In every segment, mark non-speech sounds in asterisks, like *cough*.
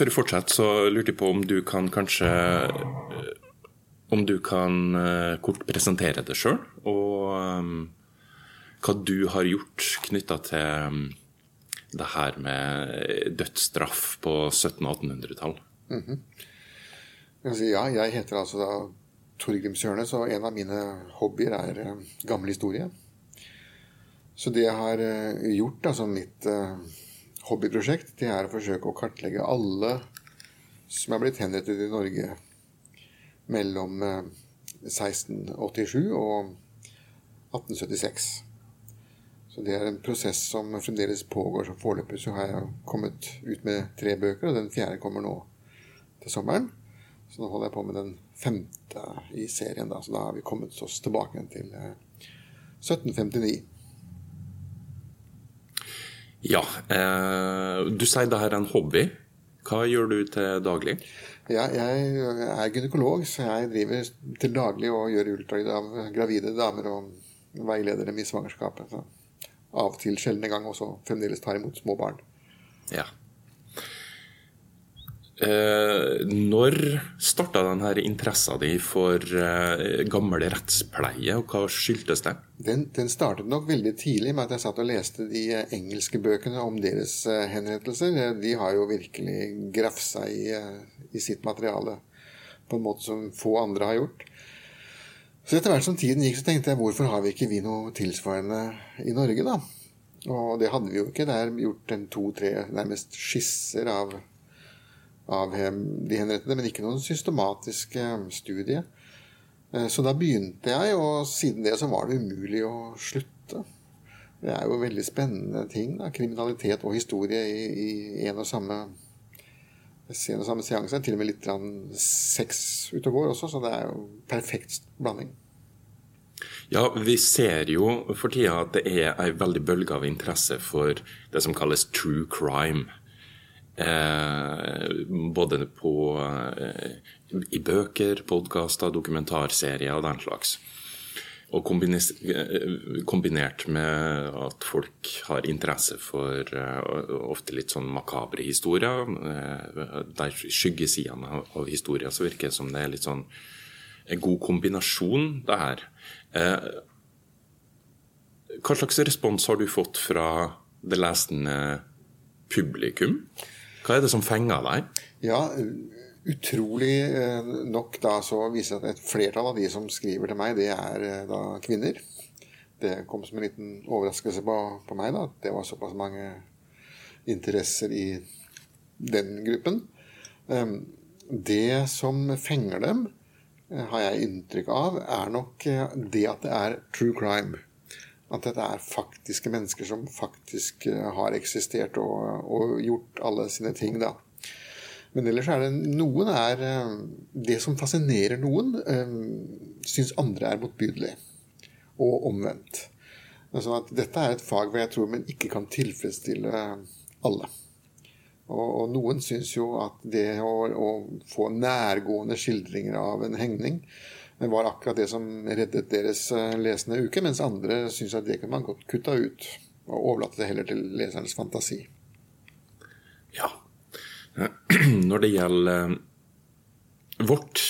før vi fortsetter, så lurte jeg på om du kan kanskje Om du kan kort presentere deg sjøl, og um, hva du har gjort knytta til um, det her med dødsstraff på 1700- og 1800-tall. Mm -hmm. Ja, jeg heter altså da Torgrimshjørnet, og en av mine hobbyer er gammel historie. Så det jeg har gjort da, som mitt hobbyprosjekt, det er å forsøke å kartlegge alle som er blitt henrettet i Norge mellom 1687 og 1876. Så det er en prosess som fremdeles pågår. Så foreløpig så har jeg kommet ut med tre bøker, og den fjerde kommer nå til sommeren. Så nå holder jeg på med den femte i serien, da. Så da har vi kommet oss tilbake til 1759. Ja, eh, du sier det her er en hobby. Hva gjør du til daglig? Ja, jeg er gynekolog, så jeg driver til daglig og gjør ultralyd av gravide damer og veileder dem i svangerskapet. Så av og til sjeldne gang også fremdeles tar imot små barn. Ja. Eh, når starta denne interessa di for eh, gammel rettspleie, og hva skyldtes det? Den, den, startet nok veldig tidlig med at jeg satt og leste de engelske bøkene om deres eh, henrettelser. De har jo virkelig grafsa i, eh, i sitt materiale på en måte som få andre har gjort. Så etter hvert som tiden gikk, så tenkte jeg hvorfor har vi ikke vi noe tilsvarende i Norge, da? Og det hadde vi jo ikke. Det er gjort en to-tre nærmest skisser av, av de henrettede, men ikke noen systematiske studie. Eh, så da begynte jeg, og siden det så var det umulig å slutte. Det er jo veldig spennende ting. da, Kriminalitet og historie i, i en og samme en og samme seanse. Til og med litt sex ute og går også, så det er jo perfekt blanding. Ja, vi ser jo for tida at det er ei veldig bølge av interesse for det som kalles true crime. Eh, både på, eh, i bøker, podkaster, dokumentarserier og den slags. Og kombinert med at folk har interesse for ofte litt sånn makabre historier. Der skyggesidene av historier så virker det som det er litt sånn en god kombinasjon, det her. Hva slags respons har du fått fra det lesende publikum? Hva er det som fenger deg? Ja, Utrolig eh, nok da så viser det at et flertall av de som skriver til meg, det er eh, da kvinner. Det kom som en liten overraskelse på, på meg da, at det var såpass mange interesser i den gruppen. Ehm, det som fenger dem, eh, har jeg inntrykk av, er nok det at det er true crime. At dette er faktiske mennesker som faktisk har eksistert og, og gjort alle sine ting. da. Men ellers er det noen er eh, Det som fascinerer noen, eh, syns andre er motbydelig. Og omvendt. Sånn at dette er et fag hvor jeg tror man ikke kan tilfredsstille alle. Og noen syns jo at det å, å, få nærgående skildringer av en hengning var akkurat det som reddet deres eh, lesende uke, mens andre syns at det kunne man godt kutta ut. Og overlate det heller til lesernes fantasi. Ja, *clears throat* Når det gjelder eh, vårt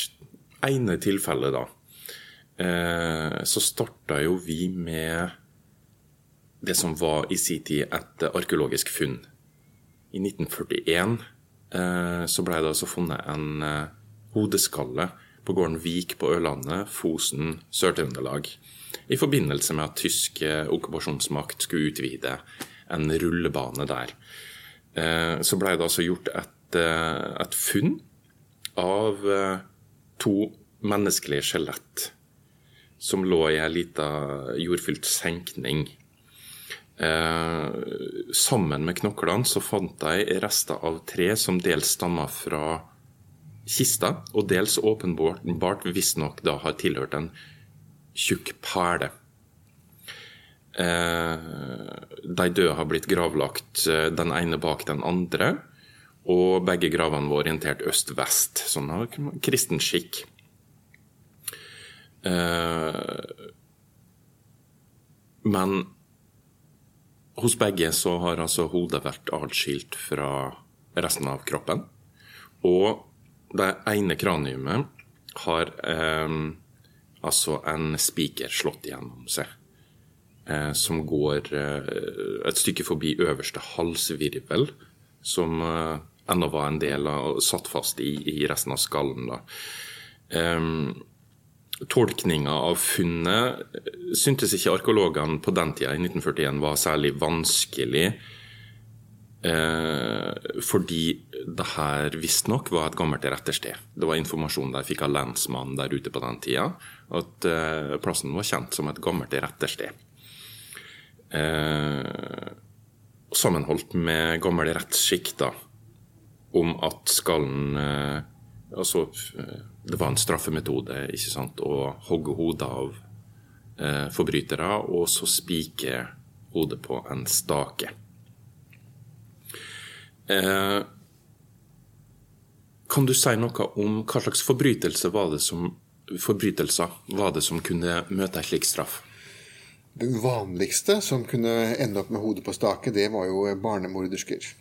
ene tilfelle, da, eh, så starta jo vi med det som var i sin tid et arkeologisk funn. I 1941 eh, så ble det altså funnet en hodeskalle på gården Vik på Ørlandet, Fosen, Sør-Trøndelag. I forbindelse med at tysk okkupasjonsmakt skulle utvide en rullebane der. Så ble det altså gjort et Eh, et funn av eh, to menneskelige skjelett som lå i ei lita jordfylt senkning. Eh, sammen med knoklene så fant de rester av tre som dels stammer fra kista, og dels åpenbart visstnok da har tilhørt en tjukk perle. Eh, de døde har blitt gravlagt eh, den ene bak den andre. Og begge gravene var orientert øst-vest, sånn av kristen skikk. Eh, men hos begge så har altså hodet vært atskilt fra resten av kroppen. Og det ene kraniumet har eh, altså en spiker slått gjennom seg. Eh, som går eh, et stykke forbi øverste halsvirvel, som eh, ennå var en del av satt fast i, i resten av skallen. Um, Tolkninga av funnet syntes ikke arkeologene på den tida, i 1941, var særlig vanskelig. Eh, fordi det her visstnok var et gammelt rettersted. Det var informasjon de fikk av lensmannen der ute på den tida. At eh, plassen var kjent som et gammelt rettersted. Eh, sammenholdt med gammel rettsskikk da, om at skallen eh, Altså, eh, det var en straffemetode ikke sant, å hogge hodet av eh, forbrytere og så spike hodet på en stake. Eh, kan du si noe om hva slags forbrytelse var som, forbrytelser var det som kunne møte en slik straff? Den vanligste som kunne ende opp med hodet på stake, det var jo barnemordersker.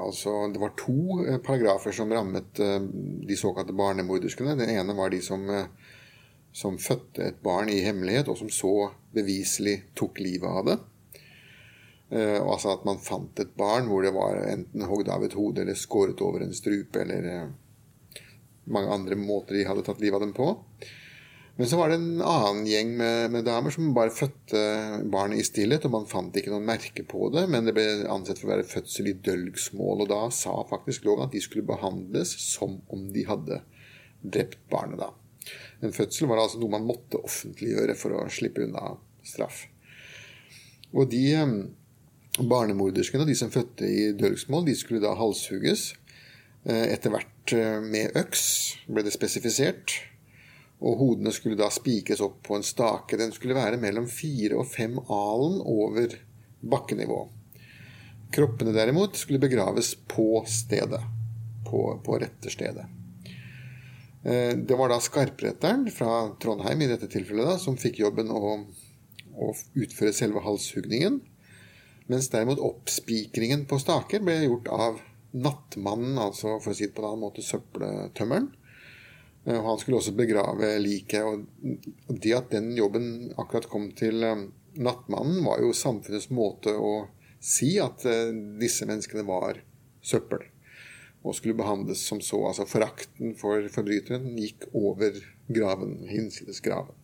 Altså, det var to eh, paragrafer som rammet eh, de såkalte barnemorderskene. Den ene var de som, eh, som, fødte et barn i hemmelighet, og som så beviselig tok livet av det. Altså at man fant et barn hvor det var enten hogd av et hode eller skåret over en strupe eller mange andre måter de hadde tatt livet av dem på. Men så var det en annen gjeng med, med, damer som bare fødte barnet i stillhet, og man fant ikke noen merke på det, men det ble ansett for å være fødsel i dølgsmål. Og da sa faktisk loven at de skulle behandles som om de hadde drept barnet, da. En fødsel var altså noe man måtte offentliggjøre for å slippe unna straff. Og de eh, barnemorderskene, de som fødte i dølgsmål, de skulle da halshugges. Eh, etter hvert eh, med øks, ble det spesifisert og hodene skulle da spikes opp på en stake. Den skulle være mellom fire og fem alen over bakkenivå. Kroppene derimot skulle begraves på stedet. På, på rette stedet. det var da skarpretteren fra Trondheim i dette tilfellet da, som fikk jobben å, å utføre selve halshugningen. Mens derimot oppspikringen på staker ble gjort av nattmannen, altså for å si det på en annen måte søppeltømmeren. Eh, han skulle også begrave liket. Og det at den jobben akkurat kom til eh, nattmannen, var jo samfunnets måte å si at eh, disse menneskene var søppel. Og skulle behandles som så. Altså forakten for forbryteren gikk over graven, hinsides graven.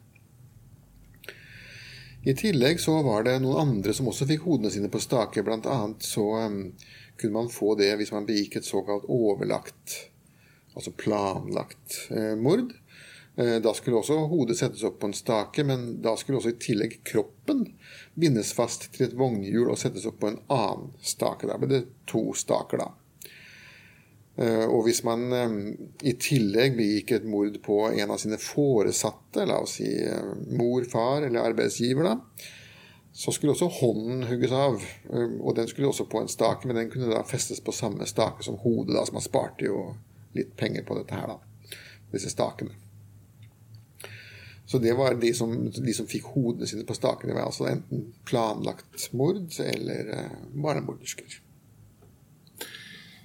I tillegg så var det noen andre som også fikk hodene sine på stake. Blant annet så um, kunne man få det hvis man begikk et såkalt overlagt altså planlagt eh, mord. Eh, da skulle også hodet settes opp på en stake, men da skulle også i tillegg kroppen bindes fast til et vognhjul og settes opp på en annen stake. Da ble det to staker, da. Eh, og hvis man i tillegg begikk et mord på en av sine foresatte, la oss si mor, far eller arbeidsgiver, da, så skulle også hånden hugges av. Og den skulle også på en stake, men den kunne da festes på samme stake som hodet. da, så Man sparte jo litt penger på dette her, da. Disse stakene. Så det var de som, de som fikk hodene sine på stakene. Det var altså enten planlagt mord eller eh, barnemordersker.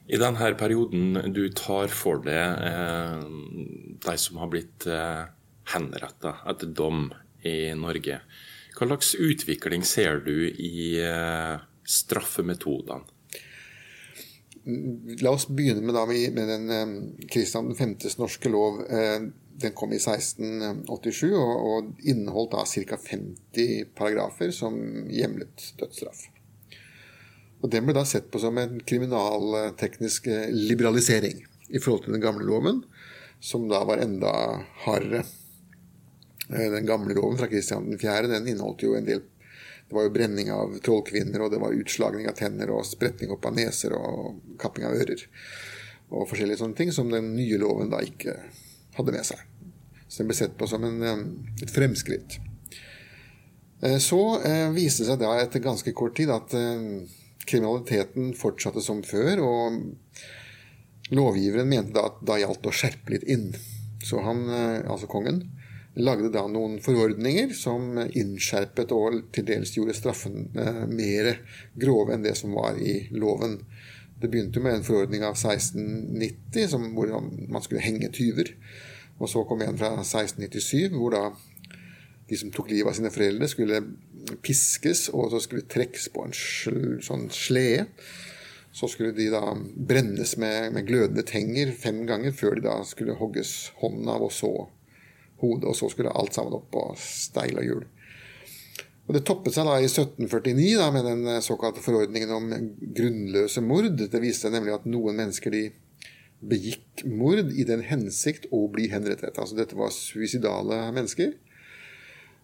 I denne perioden du tar for deg eh, de som har blitt eh, henretta etter dom i Norge, hva slags utvikling ser du i eh, straffemetodene? La oss begynne med, da, med den Kristian um, 5.s norske lov. Uh, den kom i 1687 og, og inneholdt da ca. 50 paragrafer som hjemlet dødsstraff. Og Den ble da sett på som en kriminalteknisk uh, liberalisering i forhold til den gamle loven, som da var enda hardere. Uh, den gamle loven fra Kristian 4. den inneholdt jo en del det var jo brenning av trollkvinner, og det var utslagning av tenner og spretning opp av neser og kapping av ører. Og forskjellige sånne ting som den nye loven da ikke hadde med seg. Så den ble sett på som en, et fremskritt. Eh, så eh, viste det seg da etter ganske kort tid at eh, kriminaliteten fortsatte som før. Og lovgiveren mente da at da gjaldt å skjerpe litt inn. Så han, altså kongen, lagde da noen forordninger som innskjerpet og til dels gjorde straffen eh, mer grove enn det som var i loven. Det begynte med en forordning av 1690 som, hvor man skulle henge tyver. Og så kom en fra 1697 hvor da de som tok livet av sine foreldre, skulle piskes og så skulle trekkes på en sånn slede. Så skulle de da brennes med, med, glødende tenger fem ganger før de da skulle hogges hånden av, og så hodet. Og så skulle alt sammen opp på steil og hjul. Og Det toppet seg da i 1749 da, med den såkalte forordningen om grunnløse mord. Det viste nemlig at noen mennesker de begikk mord i den hensikt å bli henrettet. Altså Dette var suicidale mennesker.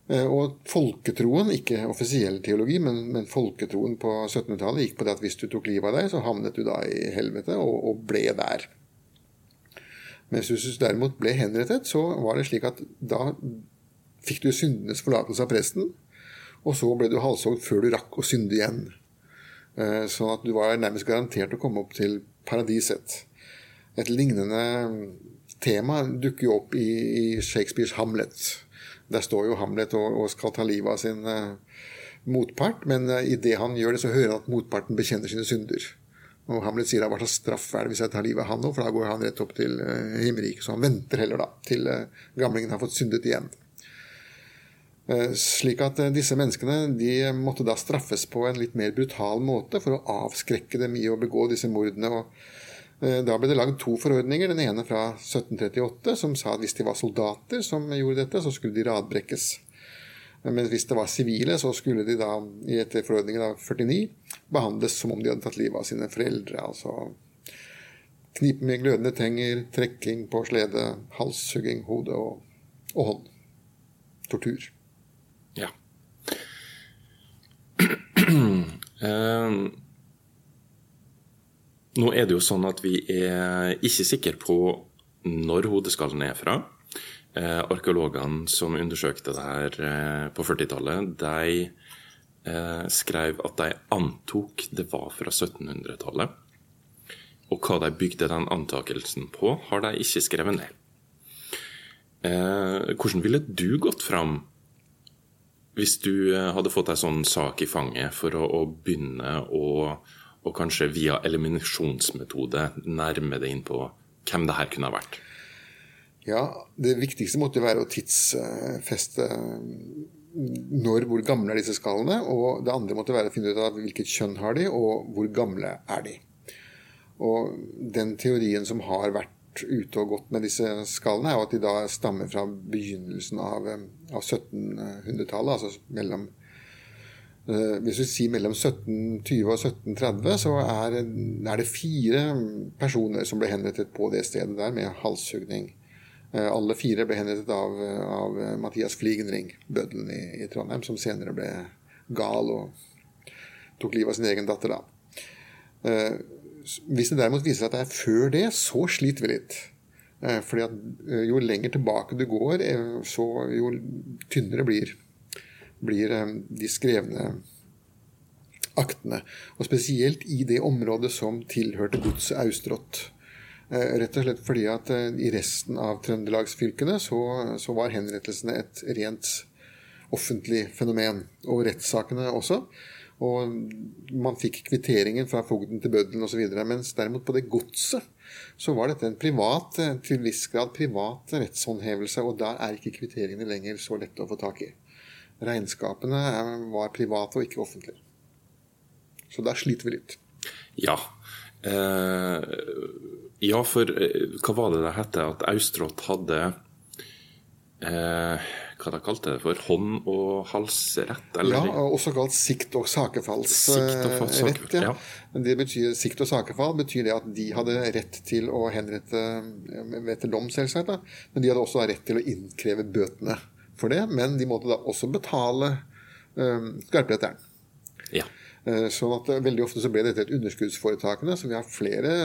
Eh, og folketroen, ikke offisiell teologi, men, men folketroen på 1700-tallet gikk på det at hvis du tok livet av deg, så havnet du da i helvete og, og ble der. Mens hvis du derimot ble henrettet, så var det slik at da fikk du syndenes forlatelse av presten. Og så ble du halshogd før du rakk å synde igjen. Sånn at du var nærmest garantert å komme opp til paradiset. Et lignende tema dukker jo opp i, i Shakespeares Hamlet. Der står jo Hamlet og, og skal ta livet av sin uh, motpart, men uh, idet han gjør det, så hører han at motparten bekjenner sine synder. Og Hamlet sier da hva slags straff er det hvis jeg tar livet av han nå, for da går han rett opp til uh, himmelriket. Så han venter heller da til uh, gamlingen har fått syndet igjen. Eh, slik at eh, disse menneskene de måtte da straffes på en litt mer brutal måte for å avskrekke dem i å begå disse mordene. og eh, da ble det lagd to forordninger. Den ene fra 1738 som sa at hvis de var soldater som gjorde dette, så skulle de radbrekkes. Men hvis det var sivile, så skulle de da i etter forordningen av 49 behandles som om de hadde tatt livet av sine foreldre. Altså knipe med glødende tenger, trekking på slede, halshugging, hode og, og hånd. Tortur. Ja. uh, *clears throat* nå er det jo sånn at vi er ikke sikre på når hodeskallen er fra. Eh, arkeologene som undersøkte det her eh, på 40-tallet, de skrev at de antok det var fra 1700-tallet. Og hva de bygde den antakelsen på, har de ikke skrevet ned. hvordan ville du gått fram hvis du eh, hadde fått ei sånn sak i fanget for å, å begynne å og kanskje via eliminasjonsmetode nærme deg inn på hvem det her kunne ha vært? Ja, det viktigste måtte være å tidsfeste når, hvor gamle er disse skallene. Og det andre måtte være å finne ut av hvilket kjønn har de, og hvor gamle er de. Og den teorien som har vært ute og gått med disse skallene, er at de da stammer fra begynnelsen av, eh, av 1700-tallet. Altså mellom eh, Hvis vi sier mellom 1720 og 1730, så er, er, det fire personer som ble henrettet på det stedet der med halshugning. Eh, alle fire ble henrettet av, av Mathias Fligenring, bøddelen i, i, Trondheim, som senere ble gal og tok livet av sin egen datter. da. Hvis det derimot viser seg at det er før det, så sliter vi litt. Eh, fordi at eh, jo lenger tilbake du går, eh, så jo tynnere blir, blir de skrevne aktene. Og spesielt i det området som tilhørte godset Austrått. Rett og slett fordi at i resten av trøndelagsfylkene så, så var henrettelsene et rent offentlig fenomen. Og rettssakene også. Og man fikk kvitteringen fra fogden til bøddelen osv. Mens derimot på det godset så var dette en privat, til viss grad privat rettshåndhevelse, og der er ikke kvitteringene lenger så lette å få tak i. Regnskapene var private og ikke offentlige. Så der sliter vi litt. Ja. Eh, ja, for eh, hva var det det het? At Austrått hadde eh, hva de kalte det for, hånd- og halsrett? Eller? Ja, også kalt sikt- og sakefallsrett. Ja. ja. Det betyr, sikt- og sakefall betyr det at de hadde rett til å henrette etter dom, selvsagt. Da. Men de hadde også rett til å innkreve bøtene for det. Men de måtte da også betale um, skarpretteren. Ja. Uh, sånn at veldig ofte så ble dette et underskuddsforetakene, så vi har flere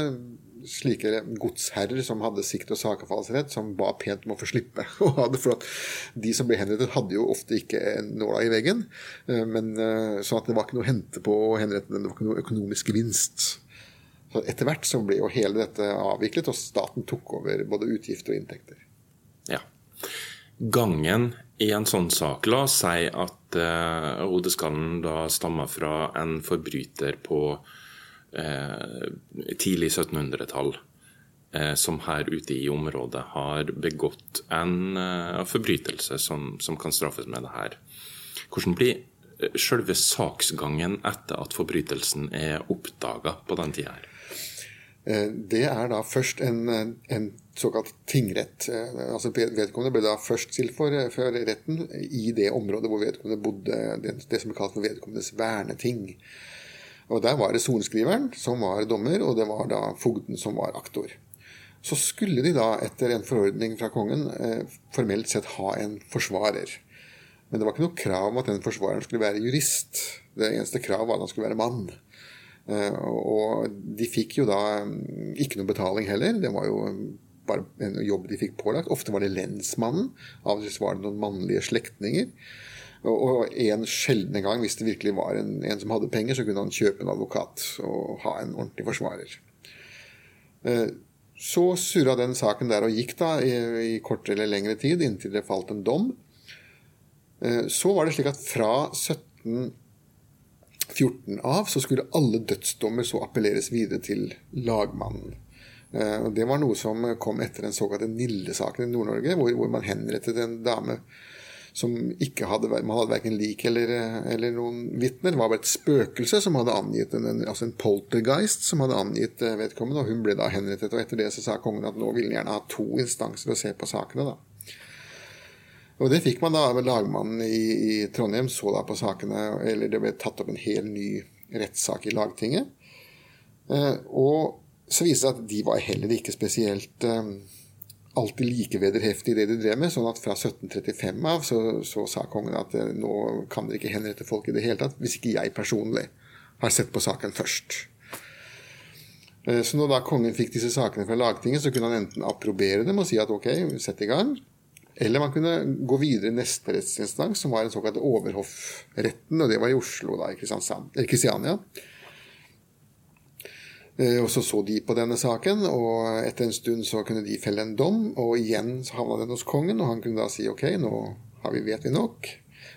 slike godsherrer som hadde sikt- og sakefallsrett, som ba pent om å få slippe *laughs* å ha det. For at de som ble henrettet, hadde jo ofte ikke nåla i veggen. Eh, men, eh, sånn at det var ikke noe å hente på å henrette dem. Det var ikke noe økonomisk gevinst. Så etter hvert så ble jo hele dette avviklet, og staten tok over både utgifter og inntekter. Ja. Gangen i en sånn sak, la oss si at eh, hodeskallen da stammer fra en forbryter på eh, tidlig 1700-tall eh, som her ute i området har begått en eh, forbrytelse som, som, kan straffes med det her. Hvordan blir eh, selve saksgangen etter at forbrytelsen er oppdaga på den tida her? Eh, det er da først en, en såkalt tingrett. Eh, altså Vedkommende ble da først stilt for, for, retten i det området hvor vedkommende bodde, det, det som ble kalt for vedkommendes verneting. Og Der var det sorenskriveren som var dommer, og det var da fogden som var aktor. Så skulle de da etter en forordning fra kongen eh, formelt sett ha en forsvarer. Men det var ikke noe krav om at den forsvareren skulle være jurist. Det eneste krav var at han skulle være mann. Eh, og de fikk jo da mm, ikke noe betaling heller. Det var jo bare en jobb de fikk pålagt. Ofte var det lensmannen. Av og til var det noen mannlige slektninger. Og en sjelden gang, hvis det virkelig var en, en, som hadde penger, så kunne han kjøpe en advokat og ha en ordentlig forsvarer. Eh, så surra den saken der og gikk da i, i kortere eller lengre tid, inntil det falt en dom. Eh, så var det slik at fra 17 14 av, så skulle alle dødsdommer så appelleres videre til lagmannen. Eh, det var noe som kom etter den såkalte Nille-saken i Nord-Norge, hvor, hvor, man henrettet en dame som ikke hadde Man hadde verken lik eller, eller noen vitner. Det var bare et spøkelse som hadde angitt en, altså en poltergeist som hadde angitt eh, vedkommende, og hun ble da henrettet. Og etter det så sa kongen at nå ville han gjerne ha to instanser å se på sakene. da. Og det fikk man da. Lagmannen i, i, Trondheim så da på sakene, eller det ble tatt opp en hel ny rettssak i Lagtinget. Eh, og så viste det seg at de var heller ikke spesielt eh, alltid like vederheftige i det de drev med. sånn at fra 1735 av så, så sa kongen at eh, nå kan dere ikke henrette folk i det hele tatt, hvis ikke jeg personlig har sett på saken først. Eh, så når da kongen fikk disse sakene fra Lagtinget, så kunne han enten approbere dem og si at ok, sett i gang. Eller man kunne gå videre i neste rettsinstans, som var en såkalt overhoffretten. Og det var i Oslo, da, i Kristiania. Eh, og så så de på denne saken, og etter en stund så kunne de felle en dom. Og igjen så havna den hos kongen, og han kunne da si ok, nå har vi, vet vi nok.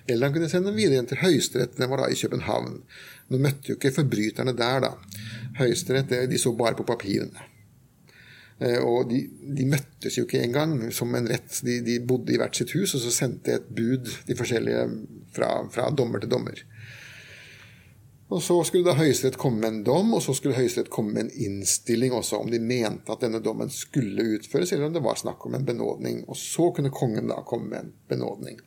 Eller han kunne sende den videre til Høyesterett. Den var da i København. Nå møtte jo ikke forbryterne der, da. Høyesterett de så bare på papirene. Eh, og de, de, møttes jo ikke engang som en rett. De, de, bodde i hvert sitt hus, og så sendte et bud de forskjellige fra, fra dommer til dommer. Og Så skulle da Høyesterett komme med en dom, og så skulle Høyesterett komme med en innstilling også om de mente at denne dommen skulle utføres, eller om det var snakk om en benådning. Og så kunne kongen da komme med en benådning.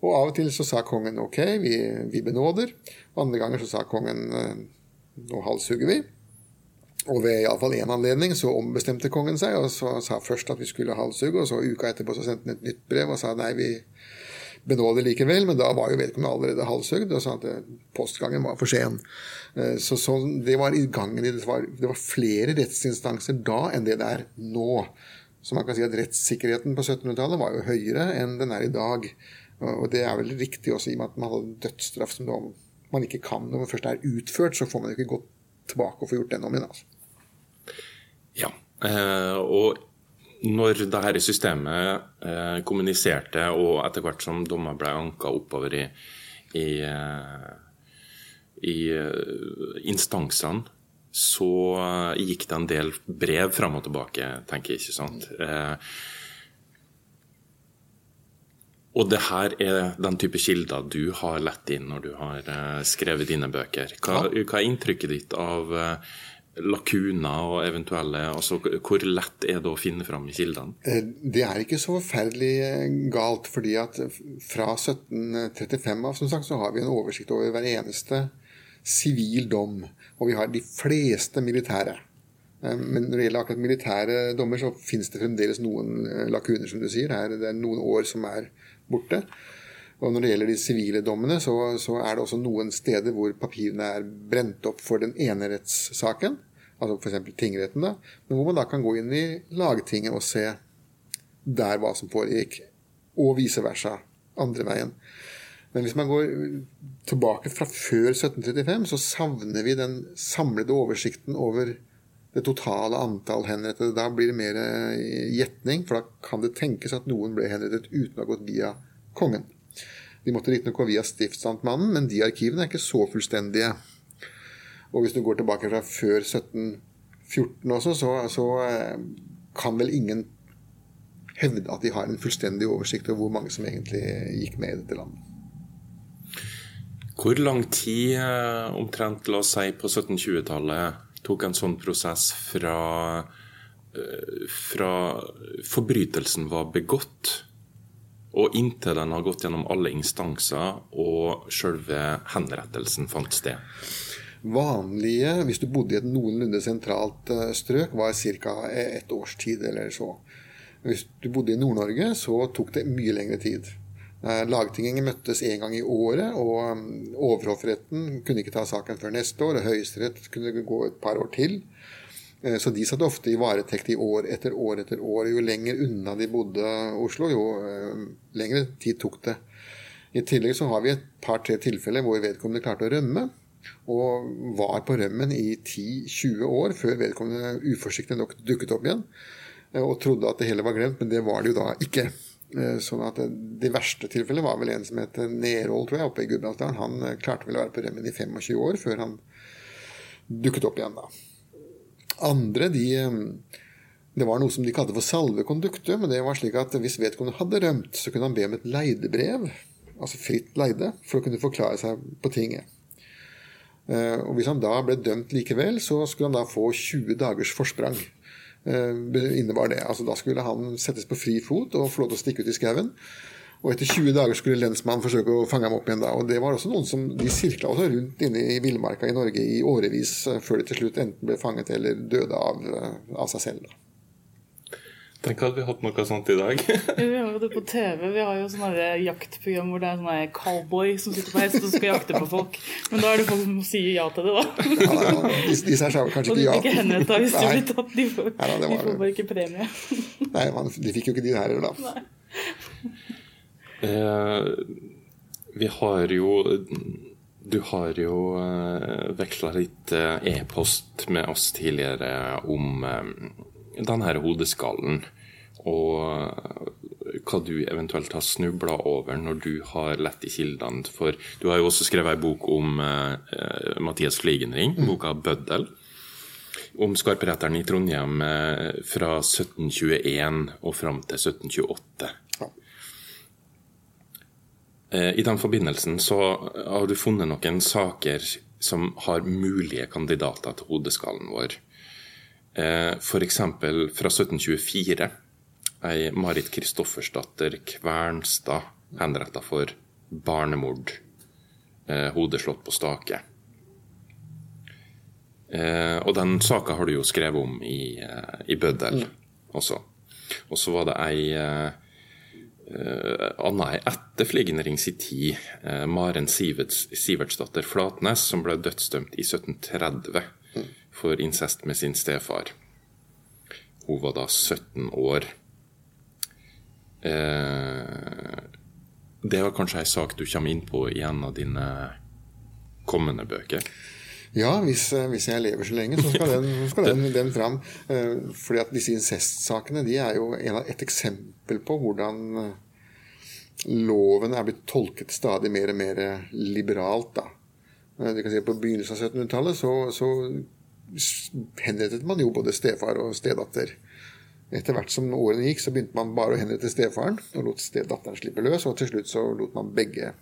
Og av og til så sa kongen ok, vi, vi benåder. Andre ganger så sa kongen eh, nå halshugger vi. Og ved iallfall én anledning så ombestemte kongen seg og så sa først at vi skulle halshugge, og så uka etterpå så sendte han et nytt brev og sa nei, vi benåder likevel. Men da var jo vedkommende allerede halshugd og sa at eh, postgangen var for sen. Eh, så, så, det var i gangen det var, det var flere rettsinstanser da enn det det er nå. Så man kan si at rettssikkerheten på 1700-tallet var jo høyere enn den er i dag. Og det er vel riktig også i og med at man hadde dødsstraff som man ikke kan når man først er utført, så får man jo ikke gått tilbake og få gjort den om igjen. Altså. Ja, eh, og når dette systemet eh, kommuniserte, og etter hvert som dommer ble anka oppover i, i, eh, i instansene, så gikk det en del brev fram og tilbake, tenker jeg, ikke sant. Og det her er den type kilder du har lett inn når du har skrevet dine bøker. Hva, hva er inntrykket ditt av lakuner og eventuelle altså Hvor lett er det å finne fram i kildene? Eh, det er ikke så forferdelig eh, galt. fordi at fra 1735 av som sagt, så har vi en oversikt over hver eneste sivil dom. Og vi har de fleste militære. Eh, men når det gjelder akkurat militære dommer, så finnes det fremdeles noen lakuner, som du sier. Det er noen år som er borte. Og når det gjelder de sivile dommene, så, så, er det også noen steder hvor papirene er brent opp for den ene rettssaken, altså f.eks. tingretten, da, men hvor man da kan gå inn i lagtinget og se der hva som foregikk, og vice versa andre veien. Men hvis man går tilbake fra før 1735, så savner vi den samlede oversikten over det totale antall henrettede. Da blir det mer gjetning, for da kan det tenkes at noen ble henrettet uten å ha gått via kongen. De måtte riktignok gå via stiftsamtmannen, men de arkivene er ikke så fullstendige. Og hvis du går tilbake fra før 1714 også, så, så eh, kan vel ingen hevde at de har en fullstendig oversikt over hvor mange som egentlig gikk med i dette landet. Hvor lang tid, eh, omtrent la oss si på 1720-tallet, tok en sånn prosess fra, eh, fra forbrytelsen var begått, og inntil den har gått gjennom alle instanser og selve henrettelsen fant sted? Vanlige, hvis du bodde i et noenlunde sentralt eh, strøk, var ca. et års tid eller så. Hvis du bodde i Nord-Norge, så tok det mye lengre tid. Lagtingene møttes én gang i året, og mm, overhoffretten kunne ikke ta saken før neste år. og Høyesterett kunne gå et par år til. Eh, så de satt ofte i varetekt i år etter år etter år. Jo lenger unna de bodde Oslo, jo lengre tid tok det. I tillegg så har vi et par-tre tilfeller hvor vedkommende klarte å rømme. Og var på rømmen i 10-20 år før vedkommende uforsiktig nok dukket opp igjen. Eh, og trodde at det hele var glemt, men det var det jo da ikke. Eh, sånn at Det verste tilfellet var vel en som het Nerold, tror jeg, oppe i Gudbrandsdalen. Han eh, klarte vel å være på rømmen i 25 år før han dukket opp igjen da. Andre, de Det var noe som de kalte for salvekondukte, men det var slik at hvis vedkommende hadde rømt, så kunne han be om et leidebrev, altså fritt leide, for å kunne forklare seg på tinget. Eh, og Hvis han da ble dømt likevel, så skulle han da få 20 dagers forsprang. Eh, innebar det. Altså Da skulle han settes på fri fot og få lov til å stikke ut i skauen. Og etter 20 dager skulle lensmannen forsøke å fange ham opp igjen. da, og Det var også noen som de sirkla også rundt inne i villmarka i Norge i årevis eh, før de til slutt enten ble fanget eller døde av, av seg selv. da. Tenk at vi hatt noe sånt i dag. *laughs* vi har jo det på TV. Vi har jo sånne jaktprogram hvor det er sånne cowboy som sitter på hest og skal jakte på folk. Men da er det folk som sier ja til det, da. ja, ja, de, de sier kanskje ikke ja. Og de blir ikke henretta hvis de blir tatt. De får, Nei, de får bare ikke premie. Nei, man, de fikk jo ikke de her heller, da. Eh, vi har jo du har jo uh, veksla litt uh, e-post med oss tidligere om um, denne hodeskallen, og hva du eventuelt har snubla over når du har lett i kildene. For du har jo også skrevet ei bok om uh, Mathias Fligenring, mm. boka 'Bøddel'. Om skarpretteren i Trondheim uh, fra 1721 og fram til 1728. Eh, I den forbindelsen så har du funnet noen saker som har mulige kandidater til hodeskallen vår. Eh, F.eks. fra 1724. Ei Marit Kristoffersdatter Kvernstad henretta for barnemord. Eh, hodet slått på stake. Eh, og den saka har du jo skrevet om i, i Bøddel mm. også. Og så var det ei Anna ei etter Fligenring tid, Maren Siverts, Sivertsdatter Flatnes, som ble dødsdømt i 1730 for incest med sin stefar. Hun var da 17 år. Eh, det var kanskje ei sak du kommer inn på i en av dine kommende bøker? Ja, hvis, eh, hvis jeg lever så lenge, så skal den, skal den, den fram. Eh, fordi at disse incestsakene de er jo et eksempel på hvordan loven er blitt tolket stadig mer og mer liberalt. da. Du kan si På begynnelsen av 1700-tallet så, så henrettet man jo både stefar og stedatter. Etter hvert som årene gikk, så begynte man bare å henrette stefaren og lot stedatteren slippe løs. Og til slutt så lot man begge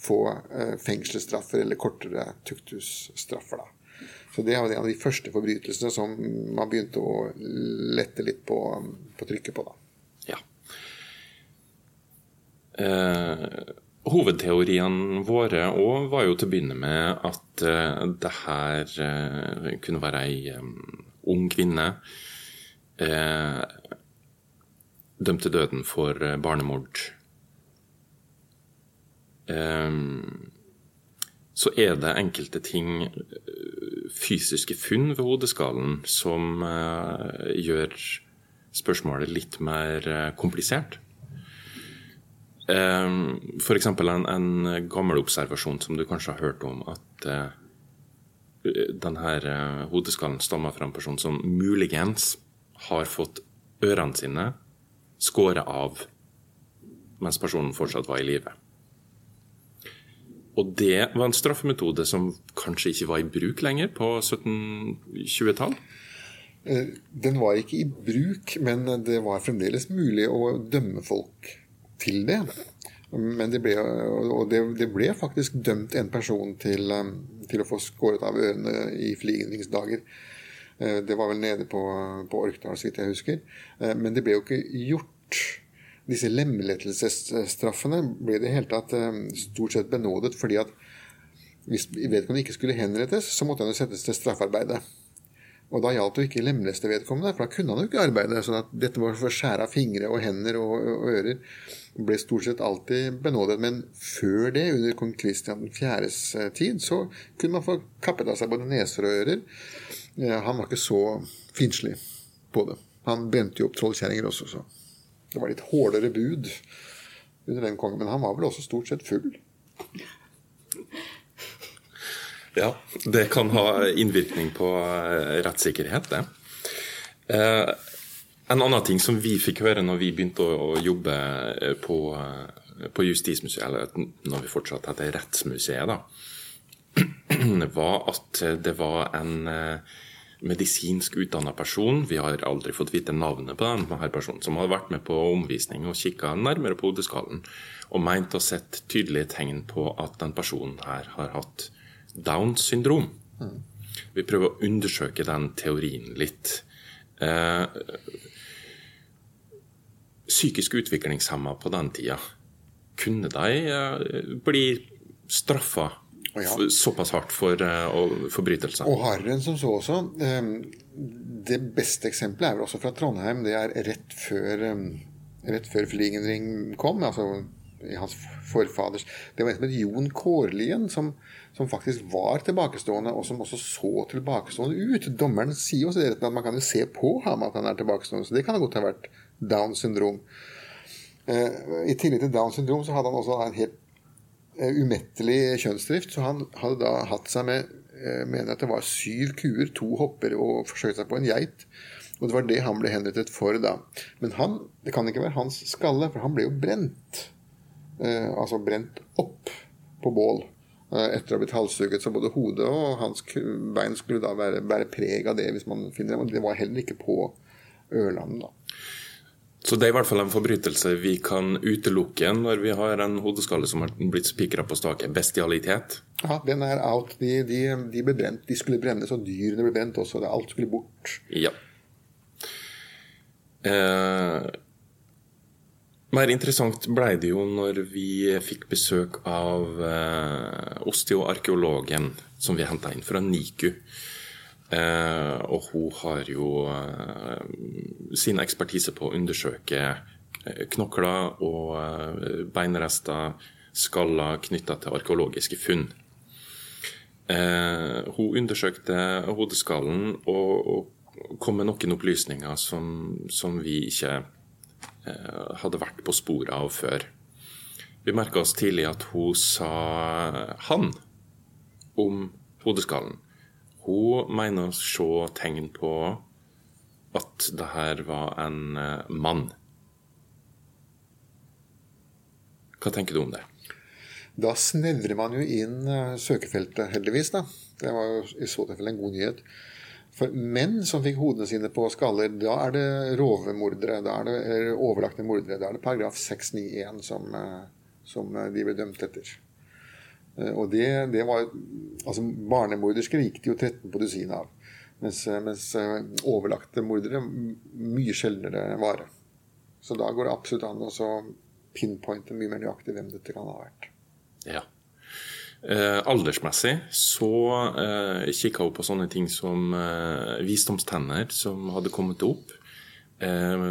få eh, fengselsstraffer eller kortere tukthusstraffer. da. Så det var en av de første forbrytelsene som man begynte å lette litt på, på trykket på. da. Ja. Eh, Hovedteoriene våre òg var jo til å begynne med at uh, det her uh, kunne være ei um, ung kvinne uh, dømt til døden for barnemord. Um, så er det enkelte ting, fysiske funn ved hodeskallen, som gjør spørsmålet litt mer komplisert. Ehm, F.eks. En, en gammel observasjon som du kanskje har hørt om, at uh, denne uh, hodeskallen stammer fra en person som muligens har fått ørene sine skåret av mens personen fortsatt var i live. Og det var en straffemetode som kanskje ikke var i bruk lenger på 1720-tall? Eh, den var ikke i bruk, men det var fremdeles mulig å dømme folk til det. Men det ble, og det, det ble faktisk dømt en person til, eh, til å få skåret av ørene i fligningsdager. Eh, det var vel nede på, på Orkdal, så vidt jeg husker. Men det ble jo ikke gjort disse lemlettelsesstraffene ble det hele tatt eh, stort sett benådet fordi at hvis vedkommende ikke skulle henrettes, så måtte han settes til straffarbeidet. Og da gjaldt det jo ikke lemleste vedkommende, for da kunne han jo ikke arbeide. Så dette var for skjære av fingre og hender og, og, ører ble stort sett alltid benådet. Men før det, under kong Kristian 4.s eh, tid, så kunne man få kappet av seg både neser og ører. Han var ikke så finslig på det. Han brente jo opp trollkjerringer også, så. Det var litt hårdere bud under den kongen, men han var vel også stort sett full. Ja, det kan ha innvirkning på eh, rettssikkerhet, det. Eh, en annen ting som vi fikk høre når vi begynte å, jobbe eh, på, på Justismuseet, eller når vi fortsatt heter Rettsmuseet, da, *clears throat* var at det var en medisinsk utdanna person, vi har aldri fått vite navnet på denne personen, som hadde vært med på omvisning og kikka nærmere på hodeskallen, og meint å sett tydelige tegn på at den personen her har hatt Downs syndrom. Mm. Vi prøver å undersøke den teorien litt. Eh, psykisk utviklingshemma på den tida, kunne de eh, bli straffa ja. såpass hardt for eh, forbrytelser. Og hardere enn som så også. Um, det beste eksempelet er vel også fra Trondheim. Det er rett før, um, rett før Fligenring kom. altså hans forfaders Det var en som het Jon Kårlien, som, som, faktisk var tilbakestående, og som også så tilbakestående ut. Dommeren sier også at man kan jo se på ham at han er tilbakestående, så det kan godt ha vært Downs syndrom. Uh, I tillegg til Downs syndrom så hadde han også en helt Eh, umettelig kjønnsdrift. Så han hadde da hatt seg med eh, mener at det var syv kuer, to hopper og forsøkte seg på en geit. Og det var det han ble henrettet for da. Men han, det kan ikke være hans skalle, for han ble jo brent. Eh, altså brent opp på bål eh, etter å ha blitt halshugget. Så både hodet og hans bein skulle da være, bære preg av det, hvis man finner det, Men det var heller ikke på Ørland. da. Så det er i hvert fall en forbrytelse vi kan utelukke når vi har en hodeskalle som har blitt spikra på staket. Bestialitet. Ja, den er out. De, de, de, ble brent. De skulle brennes, og dyrene ble brent også. Alt skulle bort. Ja. Eh, mer interessant ble det jo når vi fikk besøk av eh, osteoarkeologen som vi henta inn fra NIKU. Eh, og hun har jo eh, sin ekspertise på å undersøke knokler og beinrester, skaller knytta til arkeologiske funn. Hun undersøkte hodeskallen og, kom med noen opplysninger som, som vi ikke hadde vært på sporet av før. Vi merka oss tidlig at hun sa 'han' om hodeskallen. Hun mener å se tegn på at det her var en eh, mann. Hva tenker du om det? Da snevrer man jo inn eh, søkefeltet, heldigvis. da. Det var jo i så tilfelle en god nyhet. For menn som fikk hodene sine på skaller, da er det rovemordere. Da er det overlagte mordere. Da er det paragraf 691 som, eh, som de ble dømt etter. Eh, og det, det var altså Barnemordersker gikk det jo 13 på dusinet av. Mens, eh, mens, eh, overlagte mordere mye sjeldnere vare. Så da går det absolutt an å pinpointe mye mer nøyaktig hvem dette kan ha vært. Ja. Eh, aldersmessig så eh, kikka hun på sånne ting som eh, visdomstenner som hadde kommet opp. Eh,